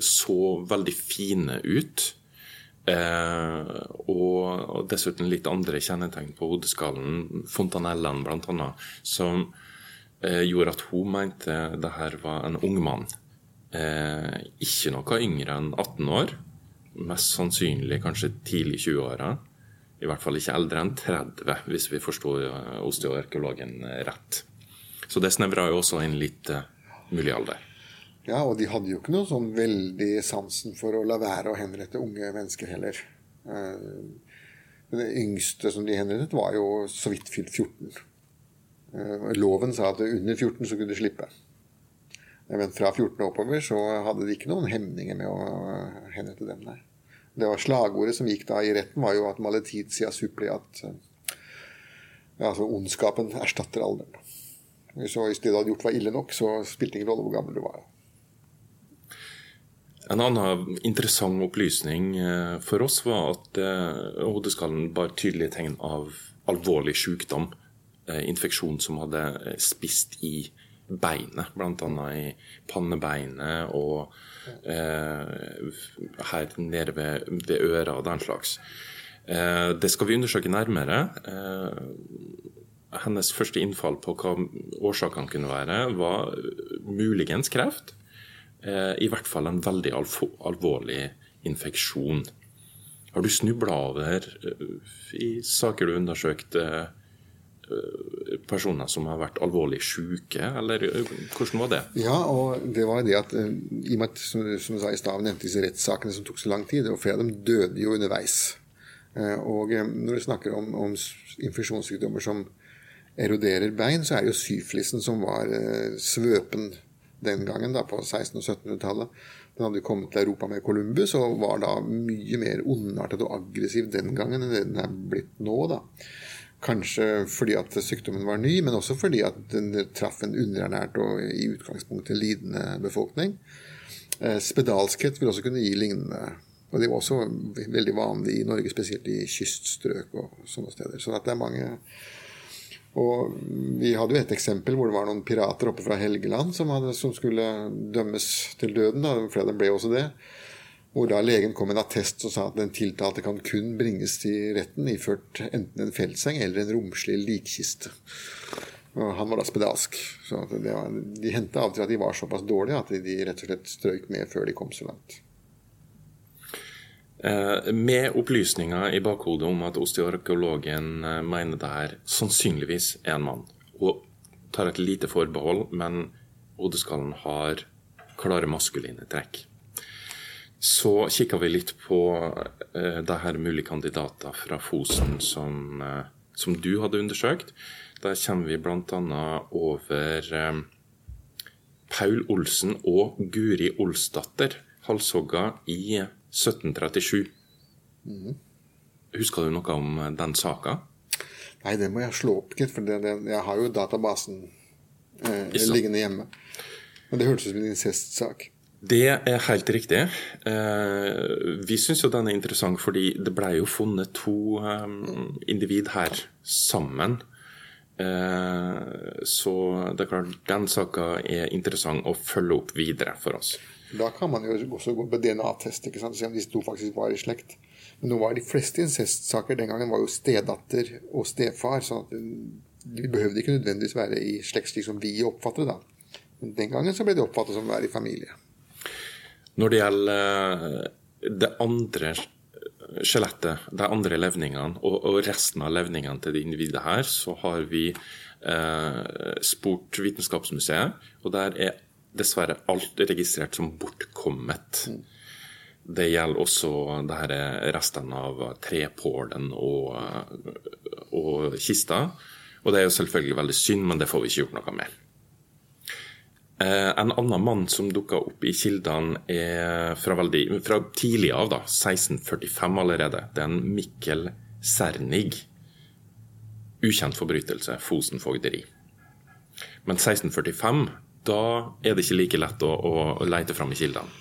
så veldig fine ut. Eh, og, og, dessuten litt andre kjennetegn på hodeskallen, fontanellene bl.a., som eh, gjorde at hun mente det her var en ung mann. Eh, ikke noe yngre enn 18 år. Mest sannsynlig kanskje tidlig 20-åra. I hvert fall ikke eldre enn 30, hvis vi forstår eh, osteoarkeologen rett. Så det snevra jo også inn litt uh, mulig alder. Ja, og de hadde jo ikke noe sånn veldig sansen for å la være å henrette unge mennesker heller. Eh, Det yngste som de henrettet, var jo så vidt fylt 14. Eh, Loven sa at under 14 så kunne du slippe. Men fra 14 og oppover så hadde de ikke noen hemninger med å henrette dem der. Det var Slagordet som gikk da i retten, var jo at 'maletitia suppli', at eh, altså ondskapen erstatter alderen. Så hvis det du hadde gjort var ille nok, så spilte det ingen rolle hvor gammel du var. En annen interessant opplysning eh, for oss var at eh, hodeskallen bar tydelige tegn av alvorlig sykdom. Infeksjon som hadde spist i beinet, bl.a. i pannebeinet og her nede ved, ved øra og den slags. Eh, det skal vi undersøke nærmere. Eh, hennes første innfall på hva årsakene kunne være, var muligens kreft. Eh, I hvert fall en veldig alvorlig infeksjon. Har du snubla over eh, i saker du undersøkte eh, personer som har vært alvorlig syke, eller hvordan var det? Ja, og det var det at i og med at, som, som du sa i stad, nevnte disse rettssakene som tok så lang tid, og flere av dem døde jo underveis. Og når du snakker om, om infeksjonssykdommer som eroderer bein, så er jo syflisen som var svøpen den gangen, da, på 1600- og 1700-tallet. Den hadde kommet til Europa med Columbus og var da mye mer ondartet og aggressiv den gangen enn den er blitt nå. da. Kanskje fordi at sykdommen var ny, men også fordi at den traff en underernært og i utgangspunktet lidende befolkning. Eh, spedalskhet vil også kunne gi lignende. Og det var også veldig vanlig i Norge, spesielt i kyststrøk og sånne steder. Så det er mange og Vi hadde jo et eksempel hvor det var noen pirater oppe fra Helgeland som, hadde, som skulle dømmes til døden. Da, flere av dem ble også det. Hvor da legen kom med en attest og sa at den tiltalte kan kun bringes til retten iført enten en feltseng eller en romslig likkiste. Og han var da spedalsk. Så var, de hendte av og til at de var såpass dårlige at de rett og slett strøyk med før de kom så langt. Eh, med opplysninger i bakhodet om at osteoarkeologen eh, mener det her sannsynligvis er en mann, og tar et lite forbehold, men hodeskallen har klare maskuline trekk. Så kikka vi litt på uh, det her mulige kandidater fra Fosen som, uh, som, du hadde undersøkt. Der kommer vi bl.a. over uh, Paul Olsen og Guri Olsdatter, halshogga i 1737. Mm. Husker du noe om den saka? Nei, det må jeg slå opp, for det, det, jeg har jo databasen eh, liggende hjemme. Men det hørtes ut som en incestsak. Det er helt riktig. Eh, vi syns jo den er interessant fordi det ble jo funnet to um, individ her sammen. Eh, så det er klart den saka er interessant å følge opp videre for oss. Da kan man jo også gå på DNA-test og se om disse to faktisk var i slekt. Men nå var de fleste incestsaker den gangen var jo stedatter og stefar. så de behøvde ikke nødvendigvis være i slekt slik som vi oppfatter det. Men den gangen så ble det oppfattet som å være i familie. Når det gjelder eh, det andre skjelettet, de andre levningene og, resten av levningene til det individet her, så har vi eh, spurt Vitenskapsmuseet, og der er dessverre alt registrert som bortkommet. Mm. Det gjelder også det restene av trepålen og, og kista. Og det er jo selvfølgelig veldig synd, men det får vi ikke gjort noe med. Eh, en annen mann som dukka opp i kildene er fra, veldig, fra tidlig av, da, 1645 allerede. Det er en Mikkel Sernig. Ukjent forbrytelse, Fosen fogderi. Men 1645 da er det ikke like lett å, å lete fram i kildene.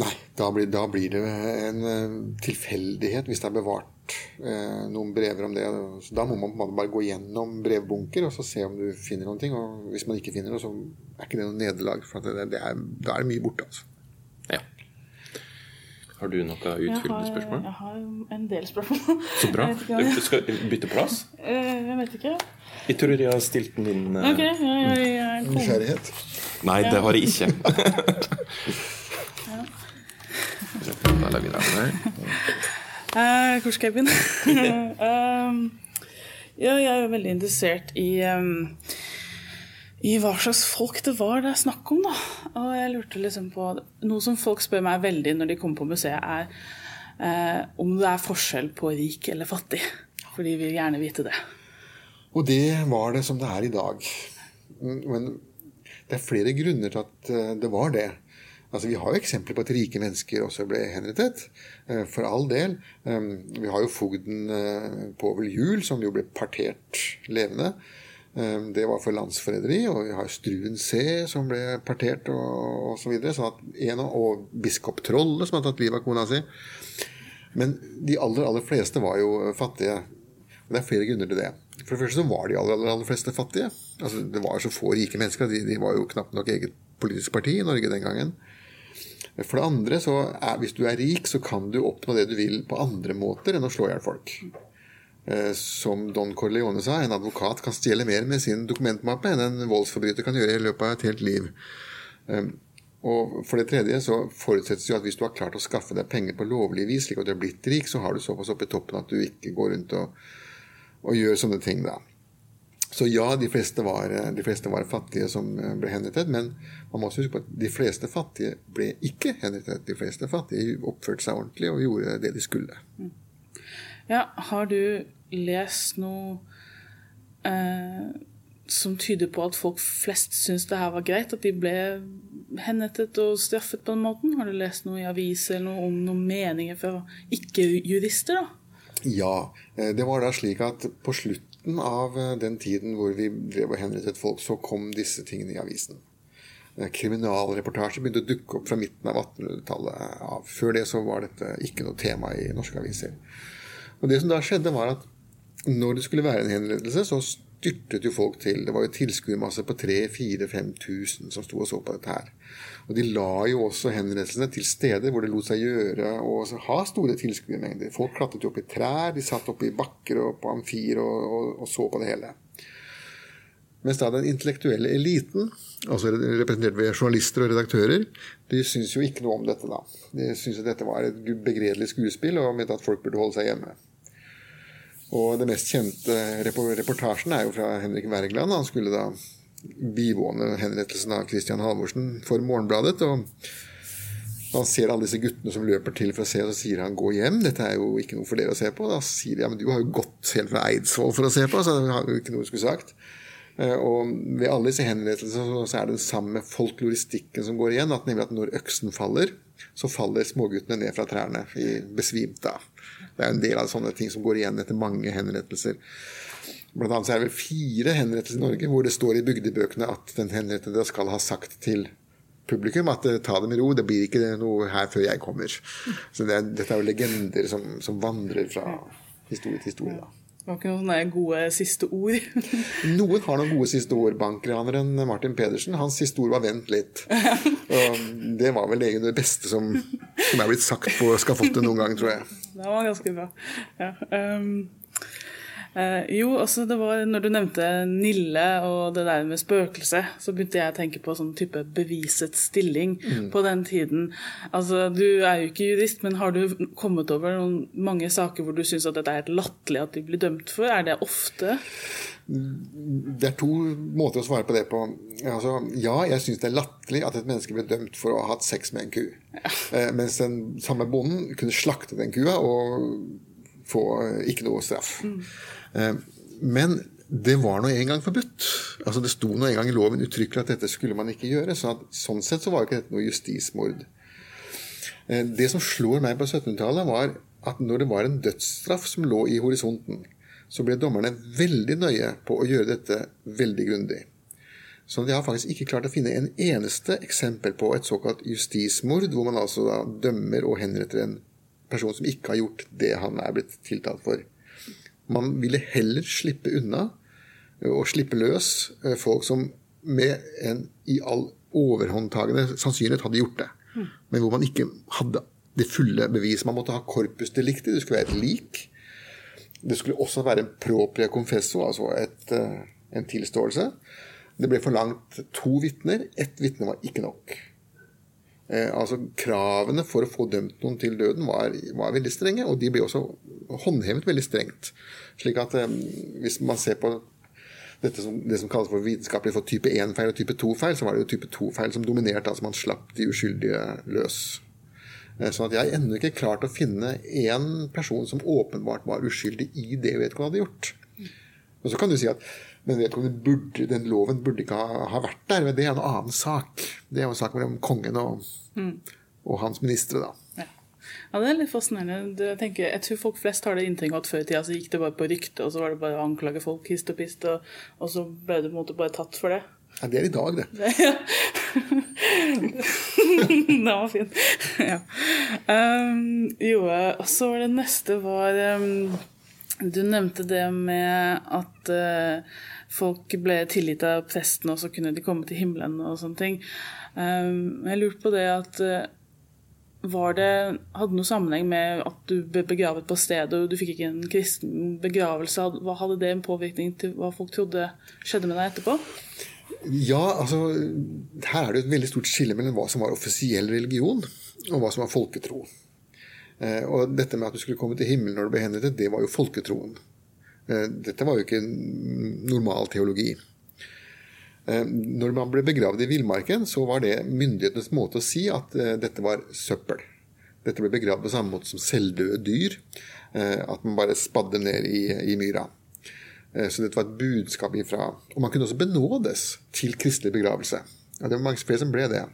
Nei, da blir, da blir, det en eh, tilfeldighet hvis det er bevart eh, noen brever om det. Så da må man bare gå gjennom brevbunker og se om du finner noen ting. Og hvis man ikke finner noe, så er ikke det noe nederlag. For det, det er, da er det mye borte. altså. Ja. Har du noe utfyllende spørsmål? Jeg har en del spørsmål. Så bra. *laughs* Du skal bytte plass? Eh, jeg vet ikke. Jeg tror jeg har stilt den inn uh... okay, ja, ja, ja, Nysgjerrighet? Nei, det har jeg ikke. *laughs* uh, Hvor skal jeg begynne? *laughs* um, ja, jeg er veldig interessert i um, i hva slags folk det var det er snakk om. da. Og jeg lurte liksom på, Noe som folk spør meg veldig når de kommer på museet, er eh, om det er forskjell på rik eller fattig. For de vil gjerne vite det. Og det var det som det er i dag. Men det er flere grunner til at eh, det var det. Altså, Vi har jo eksempler på at rike mennesker også ble henrettet. Eh, for all del. Vi har jo fogden Povel Juel, som jo ble partert levende. Det var for landsforræderi. Og vi har Struen C, som ble partert, og osv. Så at og biskop Trolle, som har tatt livet av kona si. Men de aller, aller fleste var jo fattige. Og det er flere grunner til det. For det første så var de aller, aller, aller fleste fattige. Altså, det var så få rike mennesker. De, de var jo knapt nok eget politisk parti i Norge den gangen. For det andre, så er, hvis du er rik, så kan du oppnå det du vil på andre måter enn å slå i hjel folk. Eh, som Don Corleone sa, en advokat kan stjele mer med sin dokumentmappe enn en voldsforbryter kan gjøre i løpet av et helt liv. Eh, og for det tredje så forutsettes jo at hvis du har klart å skaffe deg penger på lovlig vis, slik at du er blitt rik, så har du såpass oppe i toppen at du ikke går rundt og og gjør sånne ting, da. Så ja, de fleste, var, de fleste var fattige som eh, ble henrettet, men man må også huske på at de fleste fattige ble ikke henrettet. De fleste fattige oppførte seg ordentlig og gjorde det de skulle. Ja, har du lest noe eh, som tyder på at folk flest syns det her var greit? At de ble henrettet og straffet på den måten? Har du lest noe i aviser eller noe om noen meninger fra ikke-jurister? da? Ja. Eh, det var da slik at på slutten av eh, den tiden hvor vi drev og henrettet folk, så kom disse tingene i avisen. Eh, kriminalreportasjer begynte å dukke opp fra midten av 1800-tallet. Før det så var dette ikke noe tema i norske aviser. Og Det som da skjedde, var at når det skulle være en henrettelse, så styrtet jo folk til. Det var jo tilskuermasse på 3000-5000 som sto og så på dette her. Og de la jo også henrettelsene til steder hvor det lot seg gjøre å ha store tilskuermengder. Folk klatret jo opp i trær, de satt oppe i bakker og på amfier og, og, og, så på det hele. Mens da den intellektuelle eliten, altså representert ved journalister og redaktører, de syntes jo ikke noe om dette da. De syntes at dette var et begredelig skuespill og mente at folk burde holde seg hjemme. Og den mest kjente reportasjen er jo fra Henrik Wergeland. Han skulle da bivåne henrettelsen av Christian Halvorsen for Morgenbladet. og han ser alle disse guttene som løper til for å se, og så sier han 'gå hjem'. Dette er jo ikke noe for dere å se på. Da sier de ja, men du har jo gått helt fra Eidsvoll for å se på, så det har jo ikke noe du skulle sagt. Eh, og ved alle disse henrettelsene så er det den samme folkloristikken som går igjen. at nemlig at når øksen faller, så faller småguttene ned fra trærne besvimt da. Det er en del av sånne ting som går igjen etter mange henrettelser. Blant annet så er det vel fire henrettelser i Norge hvor det står i bygdebøkene at den henrettede skal ha sagt til publikum at eh, ta det med ro, det blir ikke noe her før jeg kommer. Så det, Dette er jo legender som, som vandrer fra historie til historie. da. Det var ikke noen gode siste ord? *laughs* Noen har noen gode siste ord. Bankraneren Martin Pedersen, hans siste ord var 'vent litt'. *laughs* Og det var vel egentlig det beste som, som er blitt sagt på skafottet noen gang, tror jeg. Det var ganske bra. Ja. Um uh, jo, altså det var når du nevnte Nille og det der med spøkelse, så begynte jeg å tenke på sånn type bevisets stilling mm. på den tiden. Altså, Du er jo ikke jurist, men har du kommet over noen, mange saker hvor du syns at dette er helt latterlig at de blir dømt for? Er det ofte? Det er to måter å svare på det på. Altså, ja, jeg syns det er latterlig at et menneske ble dømt for å ha hatt sex med en ku. Ja. Eh, mens den samme bonden kunne slakte den kua og få ikke noe straff. Mm. Eh, men det var nå en gang forbudt. Altså Det sto nå en gang i loven uttrykkelig at dette skulle man ikke gjøre. Så at, sånn sett så var ikke dette noe justismord. Eh, det som slår meg på 1700-tallet, var at når det var en dødsstraff som lå i horisonten, så ble dommerne veldig nøye på å gjøre dette veldig grundig. Så de har faktisk ikke klart å finne en eneste eksempel på et såkalt justismord, hvor man altså da dømmer og henretter en person som ikke har gjort det han er blitt tiltalt for. Man ville heller slippe unna og slippe løs folk som med en i all overhåndtagende sannsynlighet hadde gjort det. Men hvor man ikke hadde det fulle beviset. Man måtte ha korpus delicti, det skulle være et lik. Det skulle også være en propria confesso, altså et, eh, en tilståelse. Det ble forlangt to vitner. Ett vitne var ikke nok. Eh, altså Kravene for å få dømt noen til døden var, var, veldig strenge, og de ble også håndhevet veldig strengt. Slik at eh, hvis man ser på som, det som kalles for vitenskapelig for type 1-feil og type 2-feil, så var det jo type 2-feil som dominerte. altså Man slapp de uskyldige løs. Sånn at jeg ennå ikke klart å finne én person som åpenbart var uskyldig i det vedkommende hadde gjort. Og så kan du si at men burde, den loven burde ikke ha, ha, vært der. Men det er en annen sak. Det er jo en sak mellom kongen og, mm. og hans ministre, da. Ja. ja. det er litt fascinerende. Jeg, tenker, jeg tror folk flest har det inntrykket at før i tida så gikk det bare på rykte, og så var det bare å anklage folk hist og pist, og, og så ble du på en måte bare tatt for det. Ja, det er i dag, det. Den *laughs* var fin. ja. Um, jo, og så var det neste var um, Du nevnte det med at uh, folk ble tilgitt av presten, og så kunne de komme til himmelen og sånne ting. Um, jeg lurte på det at uh, var det, Hadde noe sammenheng med at du ble begravet på stedet og du fikk ikke en kristen begravelse? Hadde det en påvirkning til hva folk trodde skjedde med deg etterpå? Ja, altså Her er det et veldig stort skille mellom hva som var offisiell religion, og hva som var folketro. Eh, og dette med at du skulle komme til himmelen når du ble henrettet, det var jo folketroen. Eh, dette var jo ikke normal teologi. Eh, når man ble begravd i villmarken, så var det myndighetenes måte å si at dette var søppel. Dette ble begravd på samme måte som selvdøde dyr. At man bare spadde ned i, i myra. Eh, så dette var et budskap ifra Og man kunne også benådes til kristelig begravelse. Ja, det var mange flere som ble det.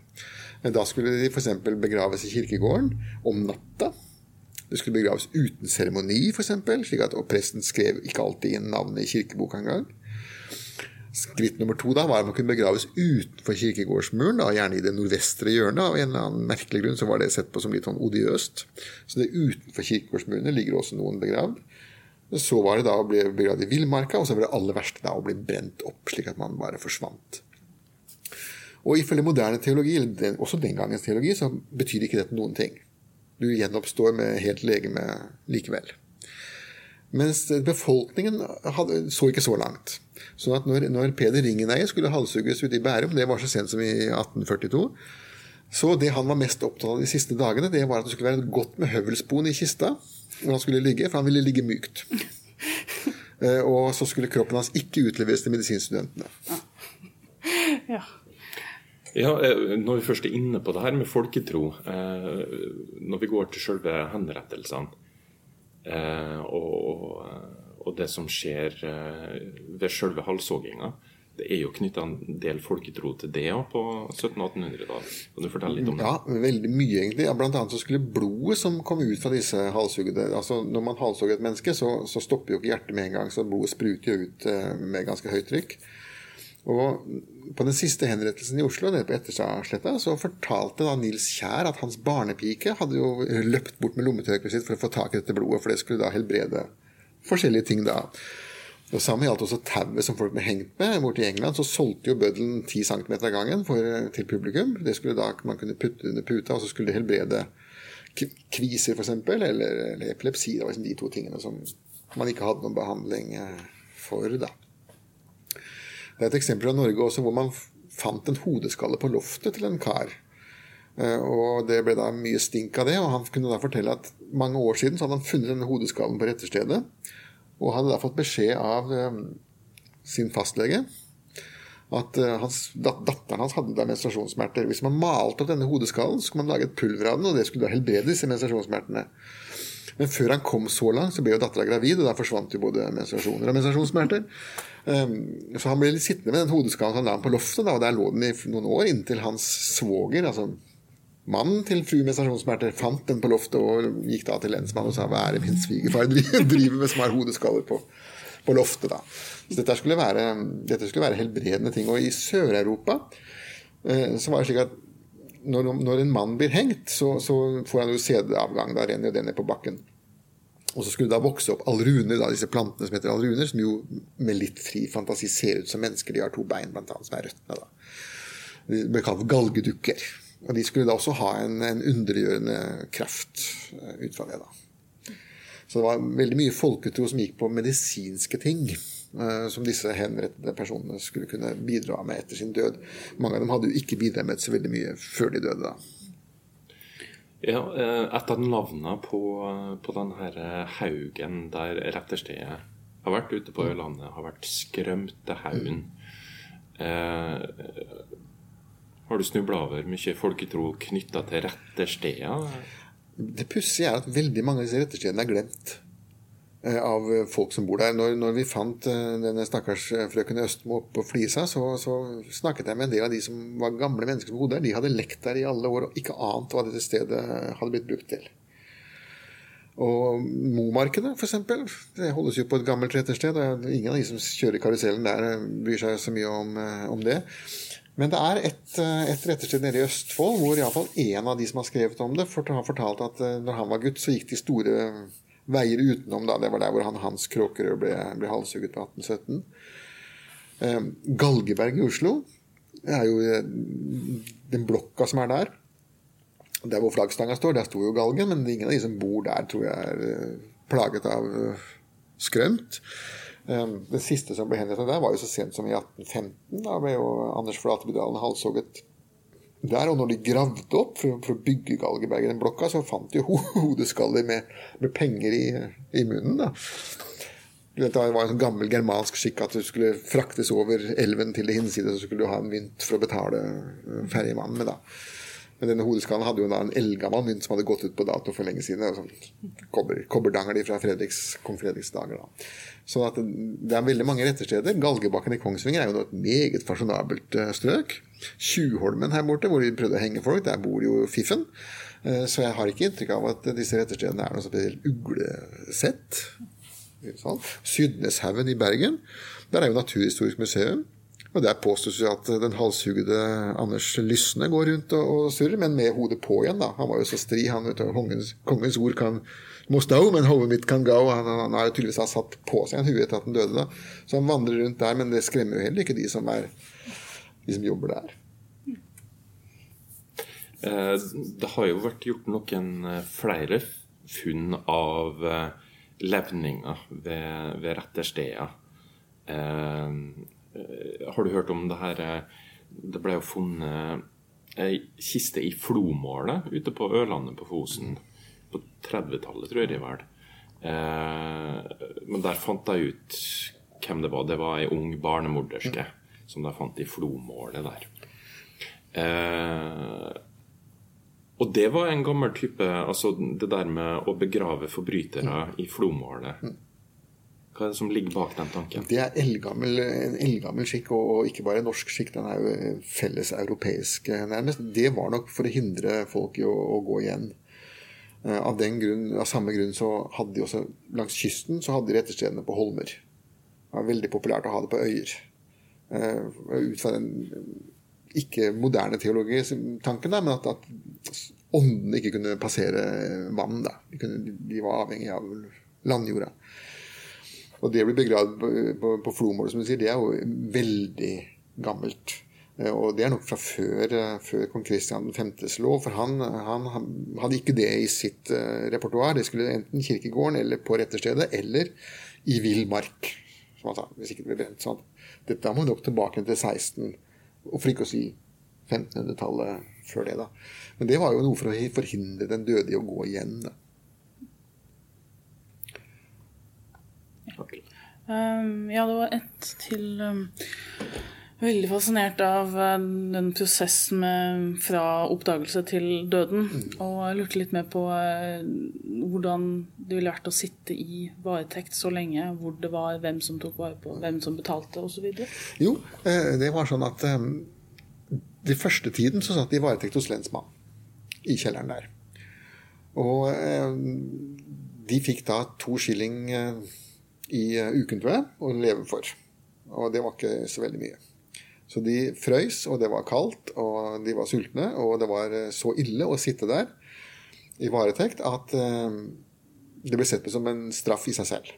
Da skulle de f.eks. begraves i kirkegården om natta. Det skulle begraves uten seremoni, f.eks., slik at presten skrev ikke alltid inn navnet i kirkeboka engang. Skritt nummer to da var at man kunne begraves utenfor kirkegårdsmuren, da, gjerne i det nordvestre hjørnet. Av en eller annen merkelig grunn så var det sett på som litt sånn odiøst. Så det utenfor kirkegårdsmurene ligger også noen begravd. Så var det da å bli begravd i villmarka, og så var det aller verste da å bli brent opp, slik at man bare forsvant. Og ifølge moderne teologi, også den gangens teologi, så betyr ikke dette noen ting. Du gjenoppstår med helt legeme likevel. Mens befolkningen hadde, så ikke så langt. Så at når, når Peder Ringeneie skulle halshugges ute i Bærum, det var så sent som i 1842, så det han var mest opptatt av de siste dagene, det var at det skulle være godt med høvelspon i kista han skulle ligge, for han ville ligge mykt. *laughs* Eh, og så skulle kroppen hans ikke utleveres til medisinstudentene. Ja. Ja, eh, Når vi først er inne på det her med folketro, eh, når vi går til selve henrettelsene og, og det som skjer ved selve halshogginga, det er jo knytta en del folketro til det òg på 1700-1800-tallet. Kan du fortelle litt om det? Ja, veldig mye egentlig. Blant annet så skulle blodet som kom ut fra disse halshuggede altså Når man halshogger et menneske, så, så, stopper jo ikke hjertet med en gang, så blodet spruter jo ut eh, med ganske høyt trykk. Og På den siste henrettelsen i Oslo, nede på Etterstadsletta, så fortalte da Nils Kjær at hans barnepike hadde jo løpt bort med lommetørkleet sitt for å få tak i dette blodet, for det skulle da helbrede forskjellige ting da. Det samme gjaldt også tauet som folk ble hengt med. Borte i England så solgte jo bøddelen 10 cm av gangen for, til publikum. Det skulle da man kunne putte under puta, og så skulle det helbrede kviser f.eks., eller, eller epilepsi. Det var liksom de to tingene som man ikke hadde noen behandling eh, for. da. Det er et eksempel fra Norge også hvor man fant en hodeskalle på loftet til en kar. Eh, og Det ble da mye stink av det, og han kunne da fortelle at mange år siden så hadde han funnet denne hodeskallen på retterstedet. Og hadde da fått beskjed av um, sin fastlege at uh, hans, dat datteren hans hadde da menstruasjonssmerter. Hvis man malte opp denne hodeskallen, så skulle man lage et pulver av den, og det skulle da helbrede disse menstruasjonssmertene. Men før han kom så langt, så ble jo dattera gravid, og da forsvant jo både menstruasjoner og menstruasjonssmerter. Um, så han ble litt sittende med den hodeskallen han la på loftet, da, og der lå den i noen år, inntil hans svoger, altså Mannen til fru med stasjonssmerter fant den på loftet og gikk da til lensmannen og sa hva er det min svigerfar *laughs* driver med som har hodeskaller på, på loftet. da. Så dette skulle, være, dette skulle være helbredende ting. Og i Sør-Europa eh, så var det slik at når, når, en mann blir hengt, så, så får han jo sædavgang. Da renner jo det ned på bakken. Og så skulle det da vokse opp alruner, da, disse plantene som heter alruner, som jo med litt fri fantasi ser ut som mennesker. De har to bein, blant annet, som er røttene. da. De ble kalt galgedukker. Og de skulle da også ha en, en undergjørende kraft eh, ut fra det. da. Så det var veldig mye folketro som gikk på medisinske ting. Uh, som disse henrettede personene skulle kunne bidra med etter sin død. Mange av dem hadde jo ikke bidratt med så veldig mye før de døde. da. Ja, eh, Et av navnene på, på denne haugen der retterstedet har vært ute på Ørlandet, har vært Skrømtehaugen. Eh, har du snubla over mye folketro knytta til rettersteder? Det pussige er at veldig mange av disse retterstedene er glemt eh, av folk som bor der. Når, når vi fant eh, denne stakkars eh, frøken Østmo oppe på Flisa, så, så, snakket jeg med en del av de som var gamle mennesker som bodde der. De hadde lekt der i alle år og ikke ant hva dette stedet hadde blitt brukt til. Og Momarkedet, f.eks. Det holdes jo på et gammelt rettersted. og Ingen av de som kjører karusellen der, bryr seg så mye om, om det. Men det er et, et rettersted nede i Østfold hvor iallfall én av de som har skrevet om det, har fortalt at når han var gutt, så gikk de store veier utenom. da, Det var der hvor han Hans Kråkerød ble, ble halshugget på 1817. Eh, Galgeberg i Oslo er jo den blokka som er der. Der hvor flaggstanga står, der sto jo galgen, men ingen av de som bor der, tror jeg er plaget av skrømt. Det siste som ble henrettet der, var jo så sent som i 1815. Da ble jo Anders Flatebydalen halshogget der. Og når de gravde opp for, for å bygge Galgeberg i den blokka, så fant de ho hodeskaller med, med, penger i, i munnen. da. Det var en gammel germansk skikk at du skulle fraktes over elven til det hinside, så skulle du ha en mynt for å betale ferjemannen med. da. Men denne hodeskallen hadde jo da en eldgammel mynt som hadde gått ut på dato for lenge siden. Sånn kobber, kobberdanger fra Fredriks, kong Fredriks dager. da. Så at det er veldig mange rettersteder. Galgebakken i Kongsvinger er jo et meget fasjonabelt strøk. Tjuvholmen her borte, hvor de prøvde å henge folk, der bor jo fiffen. Så jeg har ikke inntrykk av at disse retterstedene er noe spesielt uglesett. Sånn. Sydneshaugen i Bergen, der er jo Naturhistorisk museum. Og Der påstås jo at den halshugde Anders Lysne går rundt og, og surrer, men med hodet på igjen. da. Han var jo så stri. han vet du, kongens, kongens ord kan må stå, men hodet mitt kan go. Han, han har tydeligvis satt på seg en hue etter at han døde. da. Så han vandrer rundt der, men det skremmer jo heller ikke de som, er, de som jobber der. Det har jo vært gjort noen flere funn av levninger ved, ved rettersteder. Har du hørt om det her Det ble jo funnet ei kiste i Flomålet ute på Ørlandet på Fosen. På 30-tallet, tror jeg det var. Eh, men der fant jeg ut hvem det var. Det var ei ung barnemorderske som de fant i Flomålet der. Eh, og det var en gammel type Altså det der med å begrave forbrytere i Flomålet. Hva er det som ligger bak den tanken? Det er eldgammel, en eldgammel skikk, og ikke bare norsk skikk. Den er jo felles europeisk, nærmest. Det var nok for å hindre folk i å, å gå igjen. Av, den grunn, av samme grunn så hadde de også langs kysten så hadde de retterstedene på holmer. Det var veldig populært å ha det på øyer. Ut fra den ikke moderne teologitanken, men at, at åndene ikke kunne passere vann. De, kunne, de var avhengig av landjorda. Og det å bli begravd på, på, på Flomål, som du sier, det er jo veldig gammelt. Og det er nok fra før, før kong Kristian 5.s lov, for han, han, hadde ikke det i sitt uh, repertoar. Det skulle enten kirkegården eller på retterstedet, eller i vill mark, som han sa. Hvis ikke det ble brent. Sånn. Dette må nok tilbake til 16, og for ikke å si 1500-tallet før det. da. Men det var jo noe for å forhindre den døde i å gå igjen. da. Um, ja, det var ett til um, Veldig fascinert av uh, den prosessen med, fra oppdagelse til døden. Mm. Og jeg lurte litt mer på uh, hvordan det ville vært å sitte i varetekt så lenge. Hvor det var, hvem som tok vare på, hvem som betalte osv. Jo, uh, det var sånn at den de første tiden så satt de i varetekt hos lensmannen. I kjelleren der. Og de fikk da to skilling i uken, tror jeg, å leve for. Og det var ikke så veldig mye. Så de frøys, og det var kaldt, og de var sultne, og det var så ille å sitte der i varetekt at det ble sett på som en straff i seg selv.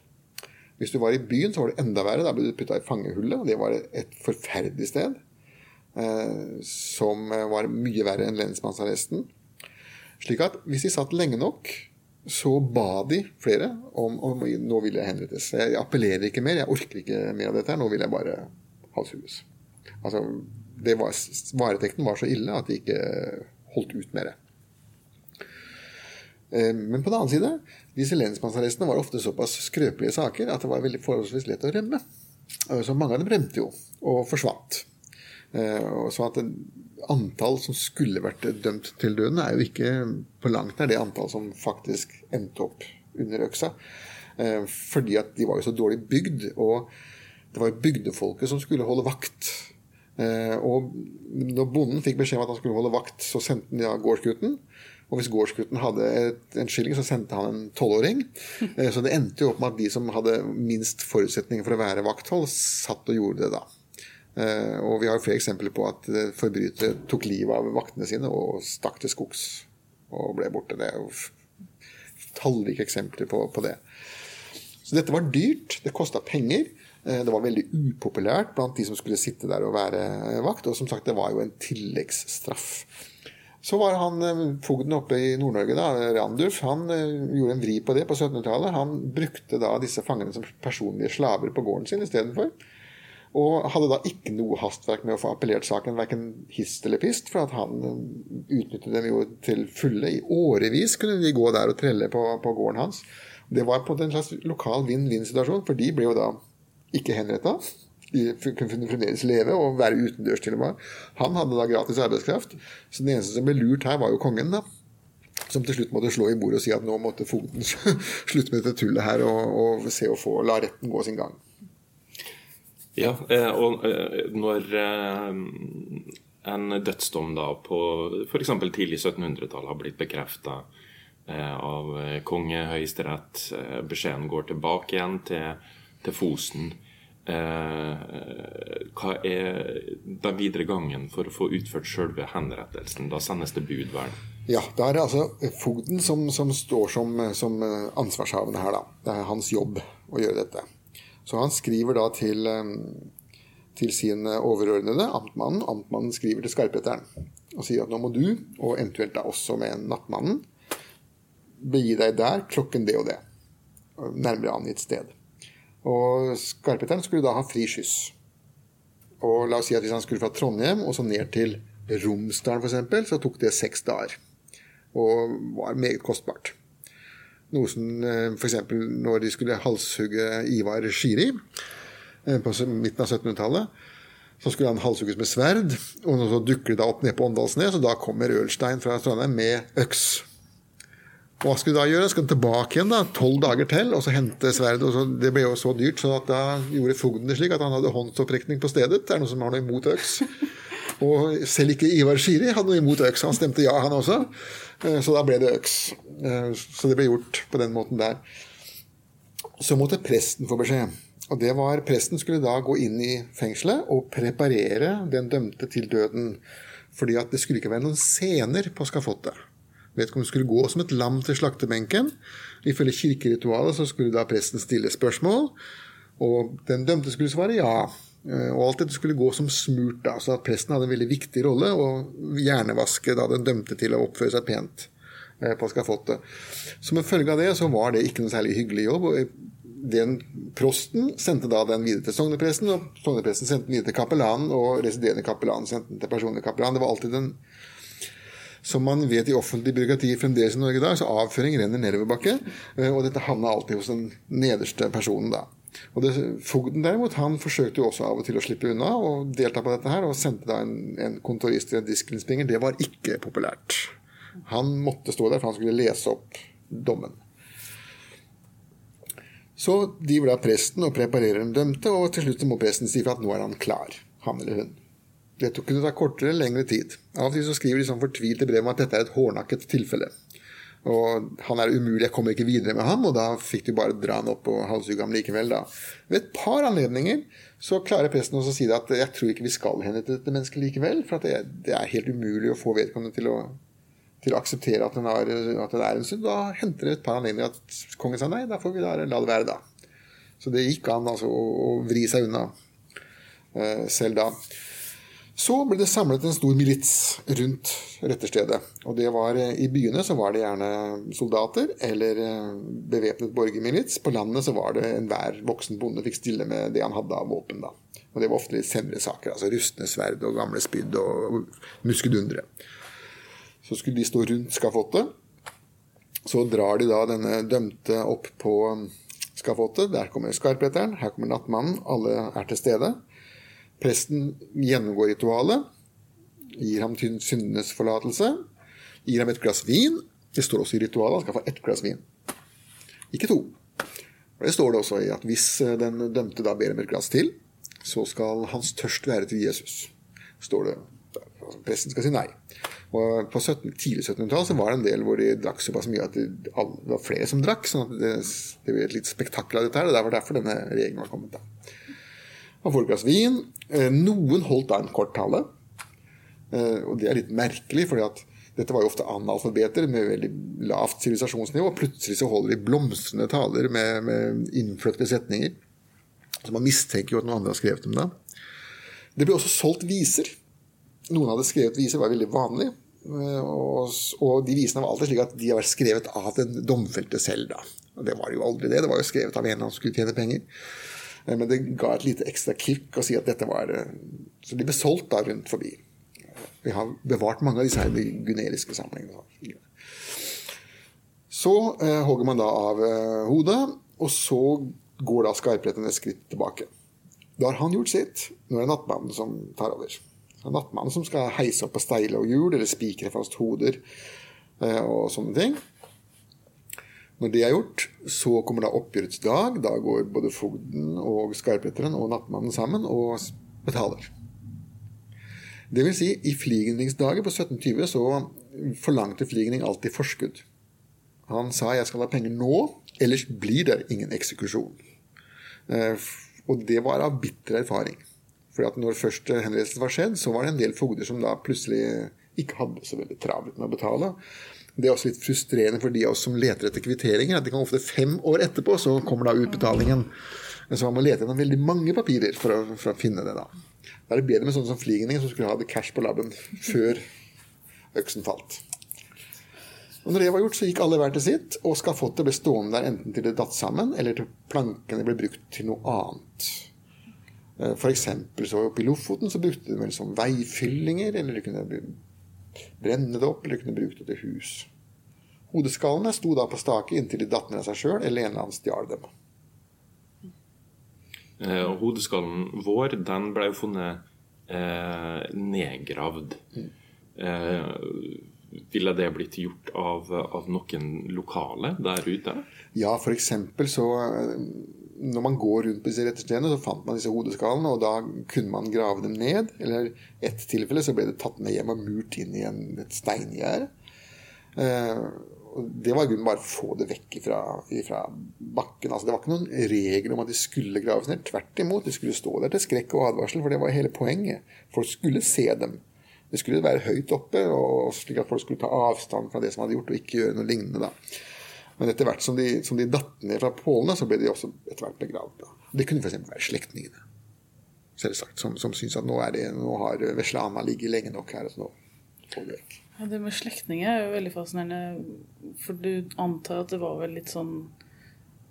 Hvis du var i byen, så var det enda verre. Da ble du putta i fangehullet, og det var et forferdelig sted. som var mye verre enn lensmannsarresten. Slik at hvis de satt lenge nok, så ba de flere om, om nå vil jeg henrettes. Jeg appellerer ikke mer, jeg orker ikke mer av dette. Nå vil jeg bare halshugges. Altså, var, varetekten var så ille at de ikke holdt ut mer. Men på den annen side, disse lensmannsarrestene var ofte såpass skrøpelige saker at det var veldig forholdsvis lett å rømme. Så mange av dem rømte jo, og forsvant. Så at antall som skulle vært dømt til døden, er jo ikke på langt nær det antall som faktisk endte opp under øksa. Fordi at de var jo så dårlig bygd. Og det var jo bygdefolket som skulle holde vakt. Og når bonden fikk beskjed om at han skulle holde vakt, så sendte han ja, gårdsgutten. Og hvis gårdsgutten hadde et, en skilling, så sendte han en tolvåring. *laughs* Eh, så det endte jo opp med at de som hadde minst forutsetninger for å være vakthold, satt og gjorde det da. Eh, og vi har jo flere eksempler på at eh, forbrytere tok livet av vaktene sine og stakk til skogs og ble borte. Det er jo tallrike eksempler på, på det. Så dette var dyrt. Det kosta penger. Det var veldig upopulært blant de som skulle sitte der og være vakt. Og som sagt, det var jo en tilleggsstraff. Så var han eh, fogden oppe i Nord-Norge, da, Randulf, han eh, gjorde en vri på det på 1700-tallet. Han brukte da disse fangene som personlige slaver på gården sin istedenfor. Og hadde da ikke noe hastverk med å få appellert saken, verken hist eller pist, for at han eh, utnyttet dem jo til fulle. I årevis kunne de gå der og trelle på, på gården hans. Det var på en slags lokal vinn-vinn-situasjon, for de ble jo da ikke henretta de kunne fremdeles leve og være utendørs til og med. Han hadde da gratis arbeidskraft. Så den eneste som ble lurt her, var jo kongen, da. Som til slutt måtte slå i bordet og si at nå måtte fogden *laughs* slutte med dette tullet her og, og se å få la retten gå sin gang. Ja, eh, og eh, når eh, en dødsdom da på f.eks. tidlig 1700-tall har blitt bekrefta av konge, høyesterett, beskjeden går tilbake igjen til, til Fosen Eh, hva er den videre gangen for å få utført selve henrettelsen? Da sendes det budvern? Ja, da er det altså fogden som, som står som, som, ansvarshavende her. da. Det er hans jobb å gjøre dette. Så han skriver da til, eh, til sin overordnede, amtmannen. Amtmannen skriver til skarpetteren og sier at nå må du, og eventuelt da også med nattmannen, begi deg der klokken det og det. Nærmere angitt sted. Og skarpheteren skulle da ha fri skyss. Og la oss si at Hvis han skulle fra Trondheim og så ned til Romsdalen f.eks., så tok det seks dager. Og var meget kostbart. Noe som eh, f.eks. når de skulle halshugge Ivar Skiri eh, på midten av 1700-tallet. Så skulle han halshugges med sverd, og så dukker det da opp ned på Åndalsnes, og da kommer Ølstein fra Trondheim med øks. Hva skulle du da gjøre? Skal du tilbake igjen da, tolv dager til og så hente sverdet? og så, Det ble jo så dyrt, så da gjorde fogden det slik at han hadde håndsopprekning på stedet. Det er noen som har noe imot øks. *laughs* Og selv ikke Ivar Skiri hadde noe imot øks. Han stemte ja, han også. Eh, så da ble det øks. Eh, så det ble gjort på den måten der. Så måtte presten få beskjed. Og det var Presten skulle da gå inn i fengselet og preparere den dømte til døden. Fordi at det skulle ikke være noen scener på skafottet. Vedkommende skulle gå som et lam til slaktebenken. Ifølge kirkeritualet så skulle da presten stille spørsmål, og den dømte skulle svare ja. Eh, og alt dette skulle gå som smurt, da, så at presten hadde en veldig viktig rolle å hjernevaske da den dømte til å oppføre seg pent eh, på skafottet. Som en følge av det så var det ikke noe særlig hyggelig jobb. og den Prosten sendte da den videre til sognepresten, og sognepresten sendte den videre til kapellanen, og residerende kapellan sendte den til personlig kapellan. Det var alltid den som man vet i offentlig byråkrati fremdeles i Norge i dag, så avføring renner nedoverbakke. Eh, og dette havna alltid hos den nederste personen da. Og det, Fogden derimot, han forsøkte jo også av og til å slippe unna og delta på dette her, og sendte da en, en kontorist til en disklinspringer. Det var ikke populært. Han måtte stå der, for han skulle lese opp dommen. Så driver da presten og preparerer den dømte, og til slutt må presten si fra at nå er han klar, han eller hun. Det kunne ta kortere eller lengre tid. Av og til så skriver de sånn fortvilte brev om at dette er et hårnakket tilfelle. Og han er umulig, jeg kommer ikke videre med ham, og da fikk de bare dra han opp og halshugge ham likevel. da. Ved et par anledninger så klarer presten også å si det at jeg tror ikke vi skal henrette dette mennesket likevel, for det, det, er helt umulig å få vedkommende til å, til å akseptere at det er en synd. Da henter det et par anledninger at kongen sa nei, da får vi da la det være, da. Så det gikk an altså å, å vri seg unna uh, selv da. Så ble det samlet en stor milits rundt retterstedet. Og det var, eh, I byene så var det gjerne soldater eller eh, bevæpnet borgermilits. På landet så var det enhver voksen bonde fikk stille med det han hadde av våpen. da. Og Det var ofte litt senere saker. altså Rustne sverd og gamle spyd og muskedundere. Så skulle de stå rundt skafottet. Så drar de da denne dømte opp på skafottet. Der kommer skarpreteren, her kommer nattmannen. Alle er til stede. Presten gjennomgår ritualet, gir ham syndenes forlatelse, gir ham et glass vin. Det står også i ritualet han skal få ett glass vin, ikke to. Og Det står det også i at hvis den dømte da ber om et glass til, så skal hans tørst være til Jesus. står det. Presten skal si nei. Og På 17, tidlig 1700-tall så var det en del hvor de drakk såpass mye at det, var flere som drakk. sånn at det, det ble et litt spektakel av dette her. og Det var derfor denne regelen var kommet. da. Man får et glass vin. Eh, noen holdt da en kort tale. Eh, og det er litt merkelig, for dette var jo ofte analfabeter med veldig lavt sivilisasjonsnivå. Plutselig så holder de blomstrende taler med, med innfløkte setninger. Så man mistenker jo at noen andre har skrevet dem da. Det ble også solgt viser. Noen hadde skrevet viser, var veldig vanlig. Eh, og, og de visene var alltid slik at de har vært skrevet av den domfelte selv. da. Og det var jo aldri det. Det var jo skrevet av en han skulle tjene penger. Eh, men det ga et lite ekstra kick å si at dette var eh, Så de ble solgt da rundt forbi. Vi har bevart mange av disse her guneriske samlingene. Så eh, hogger man da av eh, hodet, og så går da skarpretten et skritt tilbake. Da har han gjort sitt. Nå er det nattmannen som tar over. Det er nattmannen som skal heise opp på steile og hjul eller spikre fast hoder eh, og sånne ting. Når det er gjort, så kommer da oppgjørets dag. Da går både fogden og skarpretteren og nattmannen sammen og betaler. Det vil si, i fligningsdager på 1720 så forlangte Fligning alltid forskudd. Han sa 'jeg skal ha penger nå, ellers blir det ingen eksekusjon'. Eh, og det var av bitter erfaring. For at når først henrettelsen var skjedd, så var det en del fogder som da plutselig ikke hadde så veldig travelt med å betale. Det er også litt frustrerende for de av oss som leter etter kvitteringer. at det kan ofte Fem år etterpå så kommer da utbetalingen. Så man må lete gjennom veldig mange papirer for å, for å finne det. Da Da er det bedre med sånne som Fligning, som skulle ha det cash på labben før øksen falt. Og når det var gjort, så gikk alle hver til sitt, og skafottet ble stående der enten til det datt sammen, eller til plankene ble brukt til noe annet. Eh, for eksempel så oppe i Lofoten så brukte de vel som veifyllinger, eller de kunne brenne det opp, eller kunne bruke det til hus. Hodeskallene sto da på stake inntil de datt ned av seg sjøl, eller en eller annen stjal dem. Eh, og hodeskallen vår, den ble jo funnet eh, nedgravd. Mm. Eh, ville det blitt gjort av, av, noen lokale der ute? Ja, f.eks. så eh, når man går rundt på disse retterstedene, så fant man disse hodeskallene, og da kunne man grave dem ned. Eller i ett tilfelle så ble det tatt med hjem og murt inn i en, et steingjerde. Eh, det var grunnen bare å få det vekk fra, bakken. Altså, det var ikke noen regel om at de skulle graves ned. Tvert imot, de skulle stå der til skrekk og advarsel, for det var hele poenget. Folk skulle se dem. Det skulle være høyt oppe, og slik at folk skulle ta avstand fra det som hadde gjort, og ikke gjøre noe lignende. da. Men etter hvert som de, som de datt ned fra pålene, så ble de også etter hvert begravd. Da. Det kunne f.eks. være slektningene, selvsagt, som, som syns at nå, det, nå har Veslana ligget lenge nok her, så nå får vi vekk. Ja, det med slektninger er jo veldig fascinerende, for du antar at det var vel litt sånn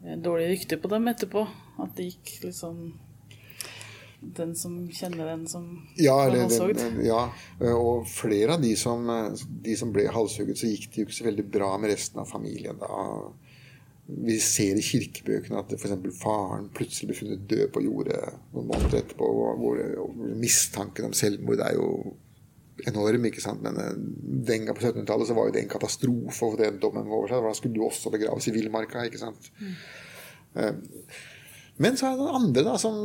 eh, dårlig rykte på dem etterpå? At det gikk litt sånn den som kjenner den som ja, halshogd? Ja, og flere av de som, de som ble halshugget, så gikk det jo ikke så veldig bra med resten av familien. da. Vi ser i kirkebøkene at f.eks. faren plutselig ble funnet død på jordet noen måneder etterpå. Hvor, mistanken om selvmord er jo enorm. ikke sant? Men eh, den gang på 1700-tallet så var jo det en katastrofe for den dommen over seg. Da skulle du også begraves i villmarka. ikke sant? Mm. Eh, men så er det andre da, som